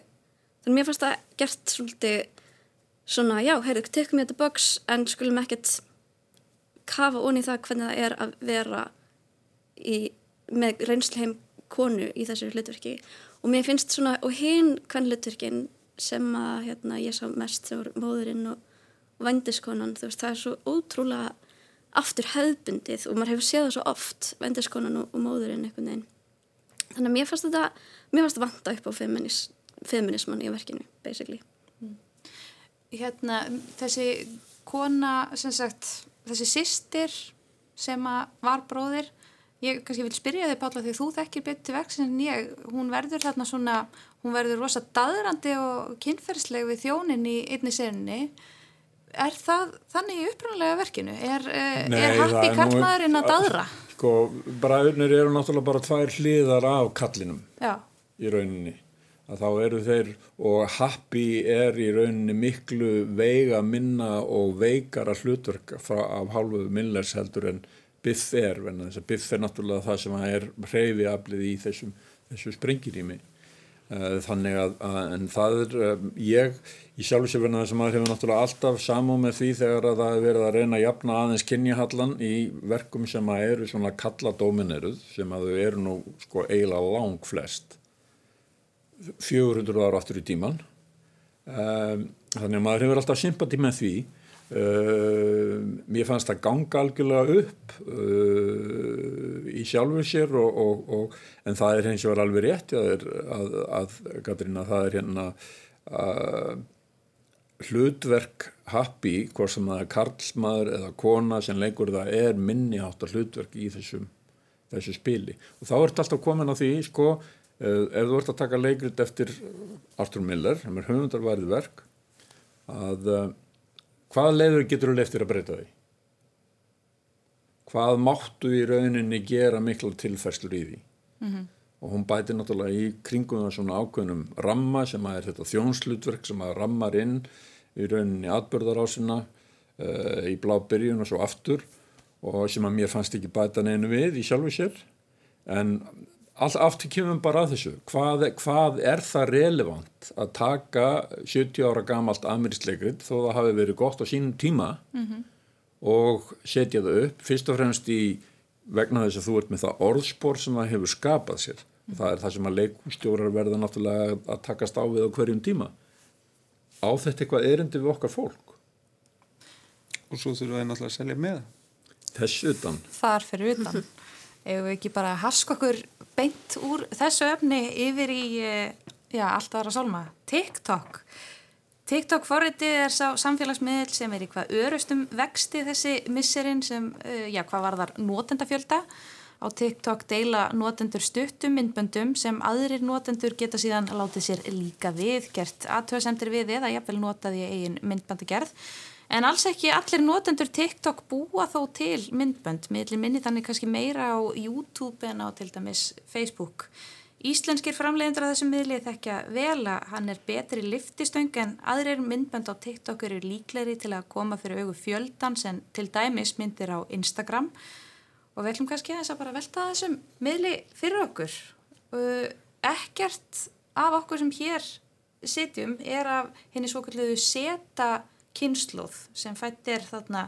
Speaker 3: þannig að mér fannst það gert svolítið svona, já, heyrðu, tekum ég þetta box en skulum ekkert kafa onni það hvernig það er að vera í, með reynsluheim konu í þessu hlutverki. Og mér finnst svona, og hinn hvern hlutverkin sem að hérna, ég sá mest sem voru móðurinn og, og vendiskonan, veist, það er svo ótrúlega aftur hefðbundið og maður hefur séð það svo oft vendiskonan og, og móðurinn einhvern veginn. Þannig að mér fannst þetta mér fannst þetta vanta upp á feminis, feminisman í verkinu, basically.
Speaker 1: Hérna, þessi kona, sem sagt, þessi systir sem var bróðir, ég kannski vil spyrja þig Pála því þú þekkir betur verks en ég, hún verður þarna svona, hún verður rosa daðrandi og kynferðsleg við þjónin í einni serinni. Er það þannig í upprunalega verkinu? Er,
Speaker 4: Nei,
Speaker 1: er Happi
Speaker 4: nú-
Speaker 1: karlmaðurinn að daðra?
Speaker 4: Sko, bræðurnir eru náttúrulega bara tvær hliðar af kallinum
Speaker 1: Já,
Speaker 4: í rauninni. Að þá eru þeir og Happy er í rauninni miklu veiga minna og veikara hlutverk frá, af hálfu Millers heldur en Biff er, en þess að Biff er náttúrulega það sem er hreyfi aflið í þessum, þessu sprengirými. Eh, Þannig að, að en það er, um, ég í sjálfu sér verðan þess að maður hefur náttúrulega alltaf samá með því þegar að það er verið að reyna að jafna aðeins kynjahallan í verkum sem að eru svona kalladómineruð sem að þau eru nú sko eiginlega lang flest 400 ára aftur í tíman um, þannig að maður hefur alltaf sympati með því um, mér fannst það ganga algjörlega upp uh, í sjálfu sér og, og, og, en það er hins vegar alveg rétt að, að, að Katrín að það er hérna að hlutverk happy, hvort sem það er karlsmaður eða kona sem leikur það er minni áttar hlutverk í þessum, þessu spili. Og þá ertu alltaf komin á því sko ef þú ert að taka leikrit eftir Arthur Miller, sem er höfundarværið verk að uh, hvað leiður getur þú leiftir að breyta því? Hvað máttu í rauninni gera mikla tilferslur í því? Mm -hmm. og hún bæti náttúrulega í kringum það svona ákveðnum ramma sem að er þetta þjónslutverk sem að rammar inn í rauninni atbörðarásina uh, í blá byrjun og svo aftur og sem að mér fannst ekki bæta neinu við í sjálfu sér. En aftur kemum bara að þessu. Hvað, hvað er það relevant að taka 70 ára gamalt amiristleikrið þó það hafi verið gott á sínum tíma mm -hmm. og setja það upp? Fyrst og fremst í vegna þess að þú ert með það orðspor sem það hefur skapað sér. Mm -hmm. það er það sem að leikustjórar verða náttúrulega að takast á við á hverjum tíma. Á þetta eitthvað erindi við okkar fólk?
Speaker 2: Og svo þurfum við náttúrulega að selja með.
Speaker 4: Þess utan.
Speaker 1: Þar fyrir utan. Ef við ekki bara haska okkur beint úr þessu öfni yfir í eh, já, alltaf aðra sólma TikTok. TikTok forritið er sá samfélagsmiðl sem er í hvað örustum vexti þessi misserinn sem, uh, já, hvað var þar notendafjölda. Á TikTok deila notendur stuttum myndböndum sem aðrir notendur geta síðan láta sér líka við, gert aðtöðsendir við eða jafnvel notaði eigin myndböndagerð En alls ekki allir notendur TikTok búa þó til myndbönd, minni þannig kannski meira á YouTube en á til dæmis Facebook. Íslenskir framleiðendur að þessum miðli þekkja vel að hann er betri liftistöng en aðrir myndbönd á TikTok eru líkleri til að koma fyrir augu fjöldans en til dæmis myndir á Instagram og við ætlum kannski að að velta þessum miðli fyrir okkur. Uh, ekkert af okkur sem hér sitjum er af henni svo kalluðu seta kynsluð sem fætt er þarna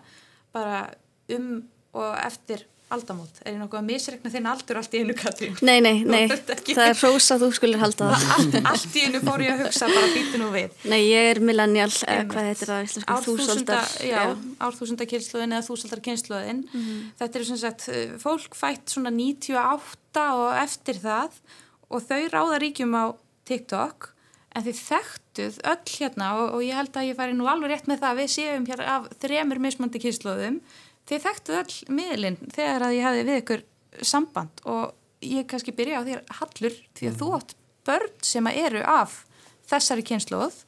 Speaker 1: bara um og eftir aldamót. Er ég nokkuð að misregna þinn aldur allt í einu Katrín?
Speaker 3: Nei, nei, nei, það er hrósa þú skulir halda það.
Speaker 1: Allt, allt í einu fór ég að hugsa bara býtu nú við.
Speaker 3: Nei, ég er millennial, eh, hvað heitir það?
Speaker 1: Árþúsundar, já, árþúsundar kynsluðin eða þúsundar kynsluðin. Mm -hmm. Þetta er svona sett, eh, fólk fætt svona 98 og eftir það og þau ráða ríkjum á TikTok en þið þekktuð öll hérna og, og ég held að ég færi nú alveg rétt með það að við séum hér af þremur mismandi kynsluðum þið þekktuð öll miðlinn þegar að ég hefði við ykkur samband og ég kannski byrja á þér hallur því að mm. þú átt börn sem að eru af þessari kynsluð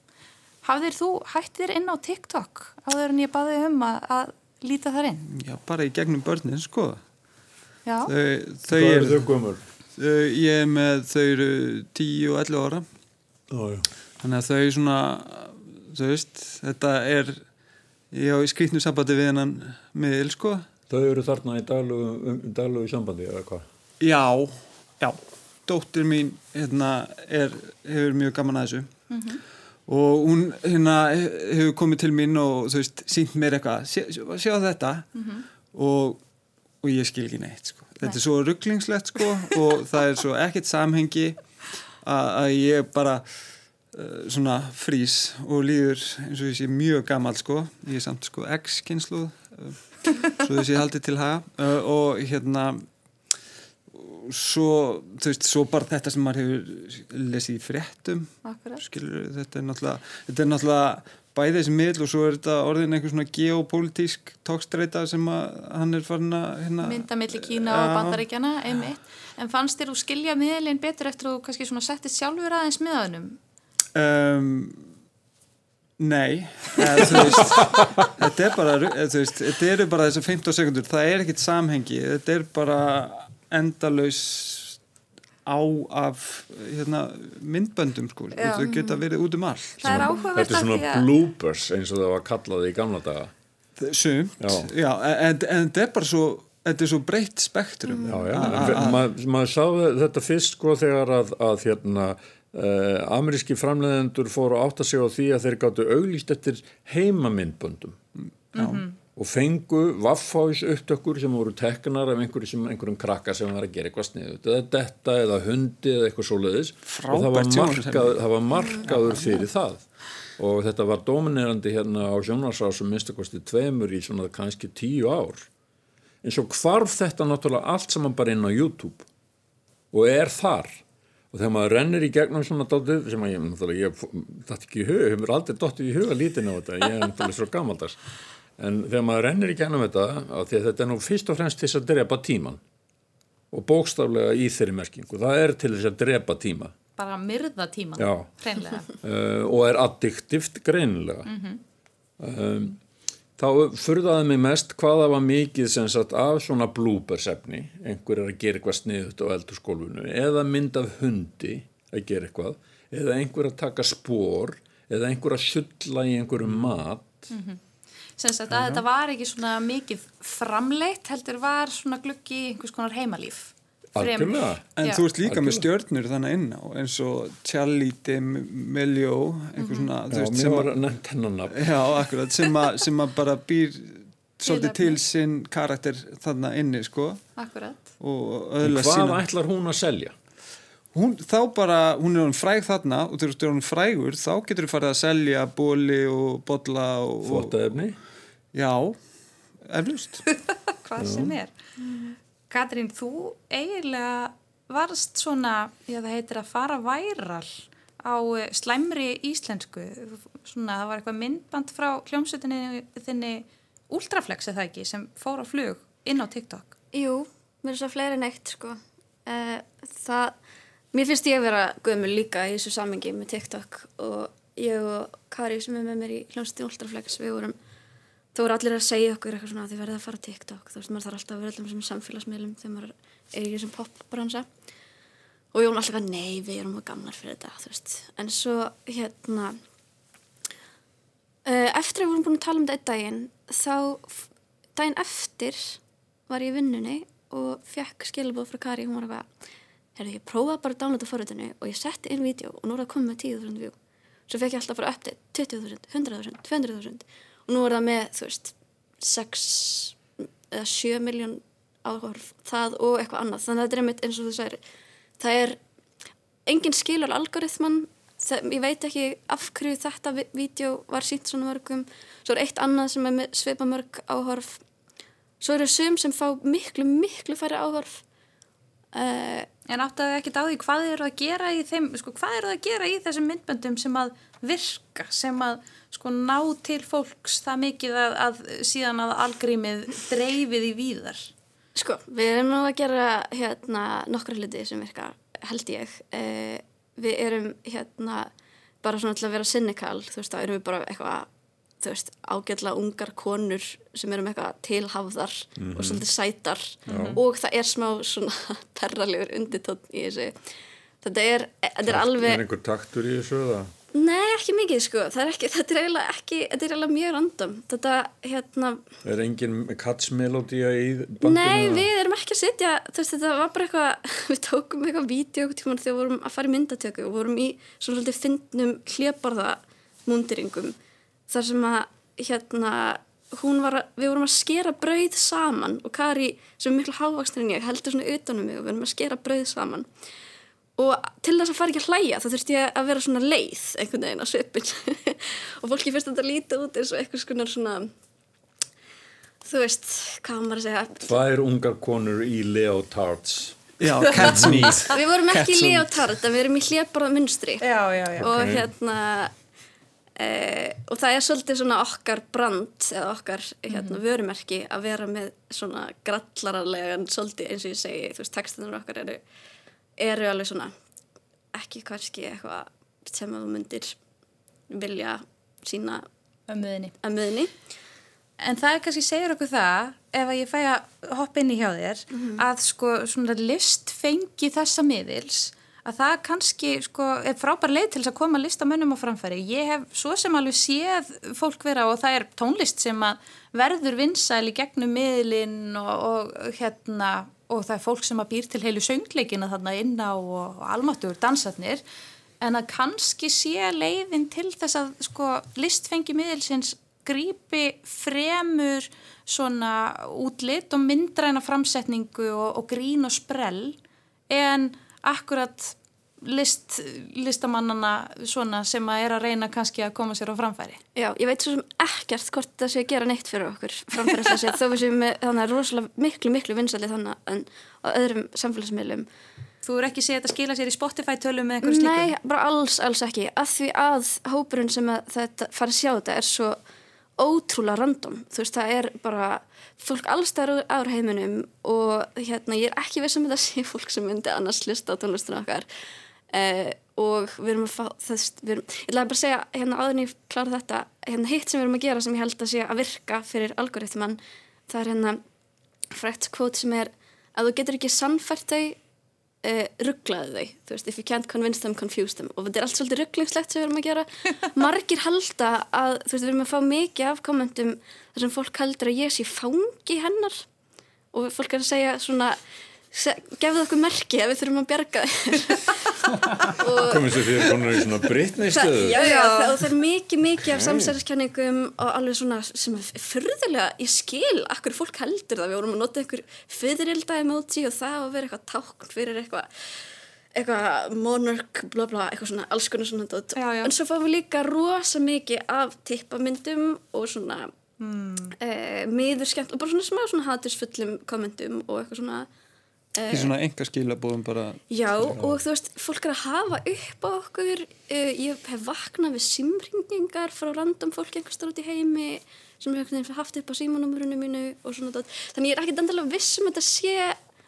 Speaker 1: hafðir þú hættir inn á TikTok áður en ég baði um að, að líta þar inn?
Speaker 2: Já, bara í gegnum börnin sko
Speaker 1: Já
Speaker 4: Þau, þau eru?
Speaker 2: Ég er með þau eru 10 og 11 ára
Speaker 4: já.
Speaker 2: þannig að þau svona þú veist, þetta er ég á skritnu sambandi við hennan miðil sko
Speaker 4: Þau eru þarna í daglugu sambandi eða hvað?
Speaker 2: Já, já dóttir mín hérna er, hefur mjög gaman að þessu mm -hmm. og hún hérna hefur komið til mín og þú veist, sínt mér eitthvað sjá, sjá þetta mm -hmm. og, og ég skil ekki neitt sko Nei. þetta er svo rugglingslegt sko og það er svo ekkert samhengi að ég bara uh, svona frís og líður eins og ég sé mjög gammal sko. Ég er samt sko ex-kynsluð uh, svo þess að ég haldi til haga. Uh, og hérna svo, þú veist, svo bara þetta sem maður hefur lesið í fréttum. Skilur, þetta er náttúrulega þetta er náttúrulega bæðið þessi miðl og svo er þetta orðin einhver svona geopolítísk tókstreita sem hann er farin að hérna,
Speaker 1: mynda millir Kína og Bandaríkjana einmitt. En fannst þér þú skilja miðlinn betur eftir að þú kannski svona settist sjálfur aðeins miðaðunum?
Speaker 2: Um, nei, eða, veist, þetta er bara, eða, veist, þetta eru bara þessar 15 sekundur, það er ekkit samhengi, þetta er bara endalaus á af hérna, myndböndum sko, þau geta verið út um all.
Speaker 1: Það er áhugavert
Speaker 4: að því að... Þetta er svona bloopers eins og það var kallað í gamla daga.
Speaker 2: Sumt, já, já en, en þetta er bara svo þetta er svo breytt spektrum
Speaker 4: Já, já, maður mað sá þetta fyrst sko þegar að, að hérna uh, ameríski framleiðendur fóru átt að segja á því að þeir gáttu auglýst eftir heimamindböndum mm -hmm. Og fengu vaffáis upptökkur sem voru teknar af einhverjum, einhverjum krakka sem var að gera eitthvað sniðut eða detta eða hundi eða eitthvað svoleiðis. Og það var, markað, það var markaður fyrir það. Og þetta var dominerandi hérna á sjónarsásum minnstakosti tveimur í svona kannski tíu ár. En svo hvarf þetta náttúrulega allt saman bara inn á YouTube. Og er þar. Og þegar maður rennir í gegnum svona dótið sem að ég náttúrulega, ég dætti ekki í hug ég hefur aldrei dóttið í huga lítinu á þetta ég er náttúrulega svo gammaldags en þegar maður rennir í gegnum þetta að þetta er nú fyrst og fremst þess að drepa tíman og bókstaflega í þeirri merkingu. Það er til þess að drepa tíma
Speaker 1: bara myrða tíma
Speaker 4: Já.
Speaker 1: hreinlega
Speaker 4: uh, og er addiktivt greinilega. um, þá furðaði mig mest hvaða var mikið sem sagt af svona blúbersefni, einhver er að gera eitthvað sniðut á eldurskólfinu eða mynd af hundi að gera eitthvað eða einhver að taka spór eða einhver að sulla í einhverju mat
Speaker 1: sem sagt að þetta var ekki svona mikið framleitt heldur var svona gluggi í einhvers konar heimalíf Fremur.
Speaker 4: Algjörlega.
Speaker 2: En
Speaker 1: Já.
Speaker 2: þú ert líka með
Speaker 4: Algjörlega.
Speaker 2: stjörnur þannig inn á eins og Charlie D'Amelio einhver svona, þú
Speaker 4: Já,
Speaker 2: veist,
Speaker 4: mér
Speaker 2: sem
Speaker 4: var
Speaker 2: að,
Speaker 4: nefnt hennan
Speaker 2: já, akkurat, sem að, sem að bara býr svolítið til sinn karakter þarna inni, sko
Speaker 1: akkurat
Speaker 2: og
Speaker 4: Hvað
Speaker 2: sína
Speaker 4: ætlar hún að selja?
Speaker 2: hún, þá bara, hún er hún fræg þarna og þegar þú er hún frægur, þá getur þú farið að selja bóli og bolla og, og
Speaker 4: Þvottaefni?
Speaker 2: Já, eflust
Speaker 1: hvað sem er. Katrín, þú eiginlega varst svona, já það heitir að fara væral á eh, slæmri íslensku. Svona það var eitthvað myndband frá hljómsutinni þinni Ultraflex eða ekki sem fór á flug inn á TikTok.
Speaker 3: Jú, mér er svo fleiri en eitt sko. uh, það, mér finnst ég vera gömul líka í þessu samengi með TikTok og ég og Kari sem er með mér í hljómsveitin Ultraflex við vorum, þú voru allir að segja okkur eitthvað svona að þið verðið að fara á TikTok. Þú veist, maður þarf alltaf að vera allum sem samfélagsmiðlum þegar maður er í þessum popbransa og við vorum alltaf að nei, við erum að gamlar fyrir þetta, þú veist. En svo hérna uh, eftir að við vorum búin að tala um þetta einn daginn þá daginn eftir var ég í vinnunni og fekk skilabóð frá Kari, hún var eitthvað herru, ég prófaði bara að downloada forritinu og ég setti inn vídeo og nú er það komið með 10.000 view. Svo fekk ég alltaf bara update 20.000, 100.000, 200.000 og nú er það með, þú veist 6 eða 7 miljón áhorf það og eitthvað annað, þannig að þetta er einmitt eins og þú sagðir það er engin skilur algoritman það, ég veit ekki af hverju þetta vídeo var sínt svona mörgum. Svo er eitt annað sem er með svipa mörg áhorf. Svo eru sum sem fá miklu, miklu færri áhorf. Uh,
Speaker 1: En áttaðu ekkert á því hvað eru að gera í þeim, sko, hvað eru að gera í þessum myndböndum sem að virka, sem að sko ná til fólks það mikið að, að síðan að algrímið dreifið í víðar.
Speaker 3: Sko, við erum nú að gera hérna nokkra hluti sem virka, held ég. Eh, við erum hérna bara svona til að vera cynical, þú veist, þá erum við bara eitthvað, þú veist, ágætla ungar konur sem erum eitthvað tilhafðar og svolítið sætar og það er smá svona perralegur undirtótt í þessu. Þetta er, þetta er alveg...
Speaker 4: Er einhver taktur í þessu eða?
Speaker 3: Nei, ekki mikið sko, það er ekki, þetta er eiginlega ekki, þetta er eiginlega mjög random. Þetta, hérna,
Speaker 4: Er engin katsmelodía í bandinu?
Speaker 3: Nei,
Speaker 4: eða?
Speaker 3: við erum ekki að setja, þú veist, þetta var bara eitthvað, við tókum eitthvað vídeo okkur tíma þegar við vorum að fara í myndatöku og vorum í svona svolítið fyndnum hlébarða múndiringum þar sem að, hérna, hún var að, við vorum að skera brauð saman og Kari, sem er miklu hávakstur en ég, heldur svona utanum mig og við vorum að skera brauð saman. Og til þess að fara ekki að hlæja þá þurfti ég að vera svona leið einhvern veginn á svipin og fólki finnst þetta lítið út eins og eitthvað svona svona þú veist, hvað maður að segja?
Speaker 4: Tvær ungar konur í leotards.
Speaker 2: já, cat's meat.
Speaker 3: Við vorum ekki í leotard en við erum í hlébarða munstri.
Speaker 1: Já, já, já.
Speaker 3: og hérna e, og það er svolítið svona okkar brand eða okkar hérna, vörumerki að vera með svona grallararlegan svolítið eins og ég segi, þú veist, textinur okkar eru, eru alveg svona ekki hverski eitthvað sem þú myndir vilja sína að miðni
Speaker 1: En það er kannski segir okkur það, ef að ég fæ að hoppa inn í hjá þér, að sko svona list fengi þessa miðils, að það kannski sko er frábær leið til þess að koma listamönnum á framfæri. Ég hef svo sem alveg séð fólk vera og það er tónlist sem verður vinsæl í gegnum miðlinn og, og hérna og það er fólk sem býr til heilu söngleikina þarna inn á og, og almáttugur dansarnir en að kannski sé leiðin til þess að sko listfengi miðilsins grípi fremur svona útlit og myndræna framsetningu og grín og sprell en akkurat list, listamannana svona sem að er að reyna kannski að koma sér á framfæri.
Speaker 3: Já, ég veit svo sem ekkert hvort það sé að gera neitt fyrir okkur framfæri þess að þó við séum með þannig að rosalega miklu, miklu vinsæli þannig en á öðrum samfélagsmiðlum
Speaker 1: Þú er ekki séð þetta skila sér í Spotify tölum með einhverju slíkum?
Speaker 3: Nei, bara alls, alls ekki af því að hópurinn sem að þetta fara að sjá þetta er svo ótrúlega random. Þú veist, það er bara fólk allstæðar ára heiminum og hérna, ég er ekki viss um að það sé fólk sem myndi annars hlusta á tónlistina okkar. Uh, og við erum að fá þess, erum, ég ætlaði bara að segja hérna áður en ég klára þetta, hérna hitt sem við erum að gera sem ég held að sé að virka fyrir algoritman það er hérna frækt kvót sem er að þú getur ekki sannfært þau uh, rugglaðu þau, þú veist, if you can't convince them, confuse them. Og þetta er allt svolítið rugglingslegt sem við erum að gera. Margir halda að, þú veist, við erum að fá mikið af kommentum þar sem fólk heldur að ég sé fangi hennar. Og fólk er að segja svona gefðu okkur merki að við þurfum að bjarga þér.
Speaker 4: Komið sér fyrir konar í svona Britney stöðu
Speaker 3: já, já, og það er mikið, mikið af samsæðiskenningum og alveg svona sem er fyrðilega, ég skil akkur fólk heldur það, við vorum að nota einhver fyririlda emoji og það að vera eitthvað tákn fyrir eitthvað eitthvað monarch, bla bla, eitthvað svona alls konar svona dót,
Speaker 1: Já, já.
Speaker 3: en svo fáum við líka rosa mikið af tippamyndum og svona mm. e, miður skemmt og bara svona smá svona hatursfullum kommentum og eitthvað svona
Speaker 2: í svona enga skilabóðum bara.
Speaker 3: Já, og þú veist, fólk er að hafa upp á okkur, uh, ég hef vaknað við simringingar frá random fólk einhvers þar út í heimi sem hefur einhvern veginn haft upp á símanúmurinu mínu og svona dót. Þannig ég er ekkert endalega viss um að þetta sé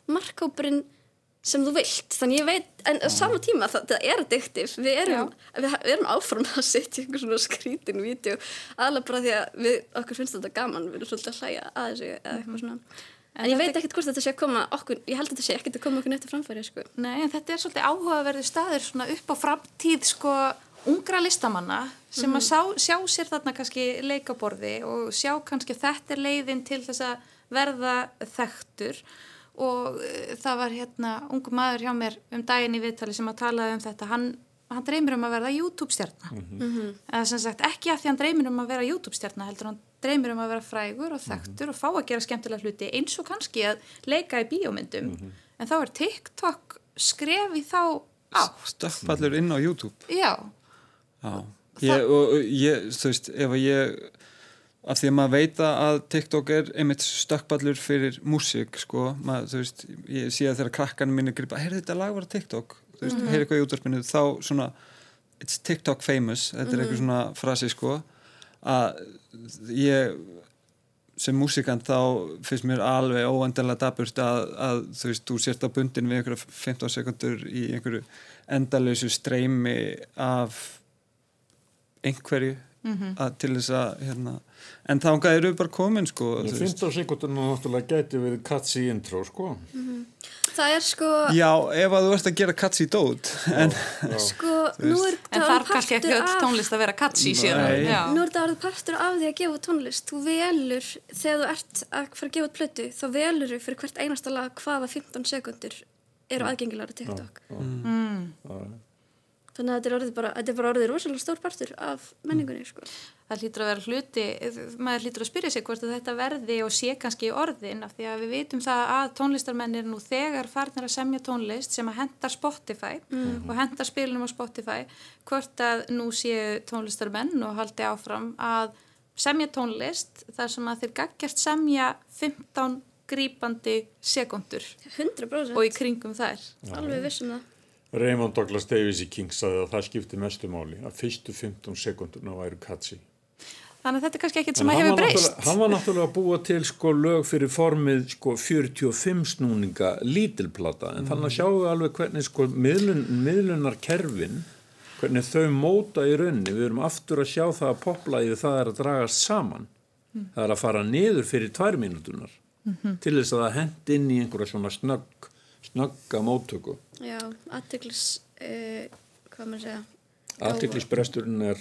Speaker 3: markhópurinn sem þú vilt, þannig ég veit en á sama tíma það, það er addictive. Við erum, við, við erum áfram að setja einhver svona skrítin vídeo aðlega bara því að við, okkur finnst þetta gaman við erum svolítið að hlæja að þessu eða eitthvað svona en, ég veit ekkert hvort þetta sé að koma okkur, ég held að þetta sé ekkert að koma okkur neitt að framfæri sko.
Speaker 1: Nei, en þetta er svolítið áhugaverði staður svona upp á framtíð sko ungra listamanna sem að sá, sjá sér þarna kannski leikaborði og sjá kannski þetta er leiðin til þess að verða þekktur. Og uh, það var hérna ungu maður hjá mér um daginn í viðtali sem að talaði um þetta, hann, hann dreymir um að verða YouTube-stjarnar eða sem sagt ekki að því hann dreymir um að vera YouTube-stjarnar heldur hann dreymir um að vera frægur og þekktur og fá að gera skemmtilega hluti eins og kannski að leika í bíómyndum. En þá er TikTok skref í þá átt.
Speaker 2: Stökkpallur inn á YouTube.
Speaker 1: Já,
Speaker 2: Já, ég, og ég, þú veist, ef að ég af því að maður veit að TikTok er einmitt stökkballur fyrir músík, sko, maður, þú veist ég sé að þegar krakkarnir minni gripa, heyrðu þetta lag var TikTok, þú veist, mm heyrðu eitthvað í útvarpinu þá svona, it's TikTok famous. Þetta er eitthvað svona frasi, sko að ég sem músikant þá finnst mér alveg óendanlega daburt að, að þú veist, þú sért á bundin við einhverja 15 sekundur í einhverju endalösu streymi af einhverju að, til þess að hérna, en þá eru við bara komin sko,
Speaker 4: Ég finnst á sekundinu náttúrulega gæti verið cuts í intro sko.
Speaker 3: Það er sko
Speaker 2: já, ef að þú ert að gera cuts í dót en
Speaker 3: sko, nú er
Speaker 1: en
Speaker 3: það
Speaker 1: þarf kannski ekki öll tónlist að vera katsi síðan? Já.
Speaker 3: Nú er þetta orðið partur af því að gefa út tónlist. Þú velur, þegar þú ert að fara að gefa út plötu, þá velur þú fyrir hvert einasta lag hvaða 15 sekundur eru aðgengilega á TikTok. Þannig að þetta er, orðið bara, þetta er bara orðið rosalega stór partur af menningunni, sko.
Speaker 1: það hlýtur að vera hluti maður hlýtur að spyrja sig hvort að þetta verði og sé kannski í orðin af því að við vitum það að tónlistarmenn er nú þegar farnir að semja tónlist sem að hendar Spotify og hendar spilunum á Spotify hvort að nú séu tónlistarmenn og haldi áfram að semja tónlist þar sem að þeir gaggjast semja 15 grípandi sekundur
Speaker 3: 100%
Speaker 1: og í kringum þær
Speaker 3: alveg vissum það.
Speaker 4: Raymond Douglas Davies í Kings sagði að það skipti mestu máli að fyrstu 15 sekundurna væru í
Speaker 1: þannig að þetta er kannski ekkert sem að hefur breyst.
Speaker 4: Hann var náttúrulega að búa til sko lög fyrir formið sko 45 snúninga lítilplata en þannig að sjáum við alveg hvernig sko miðlun, miðlunar kerfin hvernig þau móta í raunni við erum aftur að sjá það að poplæði það er að dragast saman. Það er að fara niður fyrir tvær mínútunar til þess að það hend inn í einhverja svona snögg snögga móttöku
Speaker 3: Já, aðteglis, uh, hvað maður segja.
Speaker 4: aðtiklisbresturinn er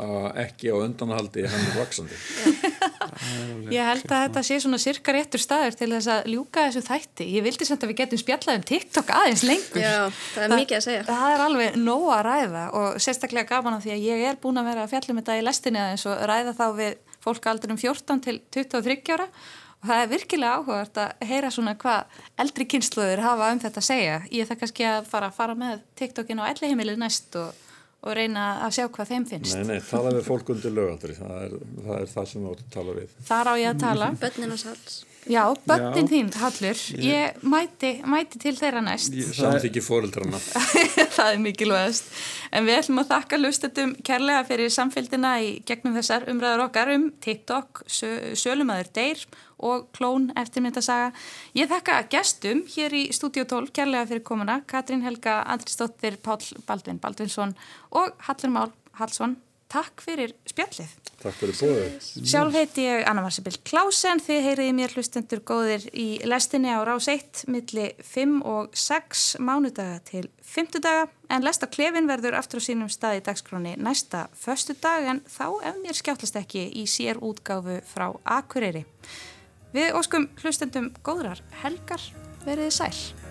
Speaker 4: uh, ekki á undanhaldi hann er vaksandi
Speaker 1: Ég held að þetta sé svona sirka réttur staður til þess að ljúka þessu þætti. Ég vildi samt að við getum spjallað um TikTok aðeins lengur.
Speaker 3: Já, það er mikið að segja.
Speaker 1: Það er alveg nóg að ræða og sérstaklega gaman af því að ég er búin að vera að fjallum þetta í lestinni aðeins og ræða þá við fólk aldrei um 14 til 23 ára og það er virkilega áhugavert að heyra svona hvað eldri kynsluður hafa um þetta að segja. Ég það kannski að fara að fara með TikTokin á elli heimilið næst og, og reyna að sjá hvað þeim finnst.
Speaker 4: Nei, nei, tala við fólk undir lögaldri, það er það, er það sem þú átt að tala við.
Speaker 1: Þar á ég að tala.
Speaker 3: Bönnin á sals.
Speaker 1: Já, börnin þín, Hallur, ég mæti, mæti til þeirra næst.
Speaker 4: Samt ekki fóreldrarna.
Speaker 1: það er mikilvægast. En við ætlum að þakka lustatum kærlega fyrir samfélgina í gegnum þessar umræður okkar um TikTok, sö Sölumæður Deyr og Klón eftirmyndasaga. Ég þakka gestum hér í Studio 12 kærlega fyrir komuna, Katrín Helga Andrisdóttir, Pál Baldvin Baldvinsson og Hallur Mál Hallsson. Takk fyrir spjallið.
Speaker 4: Takk fyrir bóðið.
Speaker 1: Sjálf heiti ég Anna Marsebill Klásen, þið heyriði mér hlustendur góðir í lestinni á rás 1 milli 5 og 6 mánudaga til 5 daga en lesta klefin verður aftur á sínum stað í dagskráni næsta föstu dag en þá ef mér skjáttlast ekki í sér útgáfu frá Akureyri. Við óskum hlustendum góðrar helgar, veriði sæl.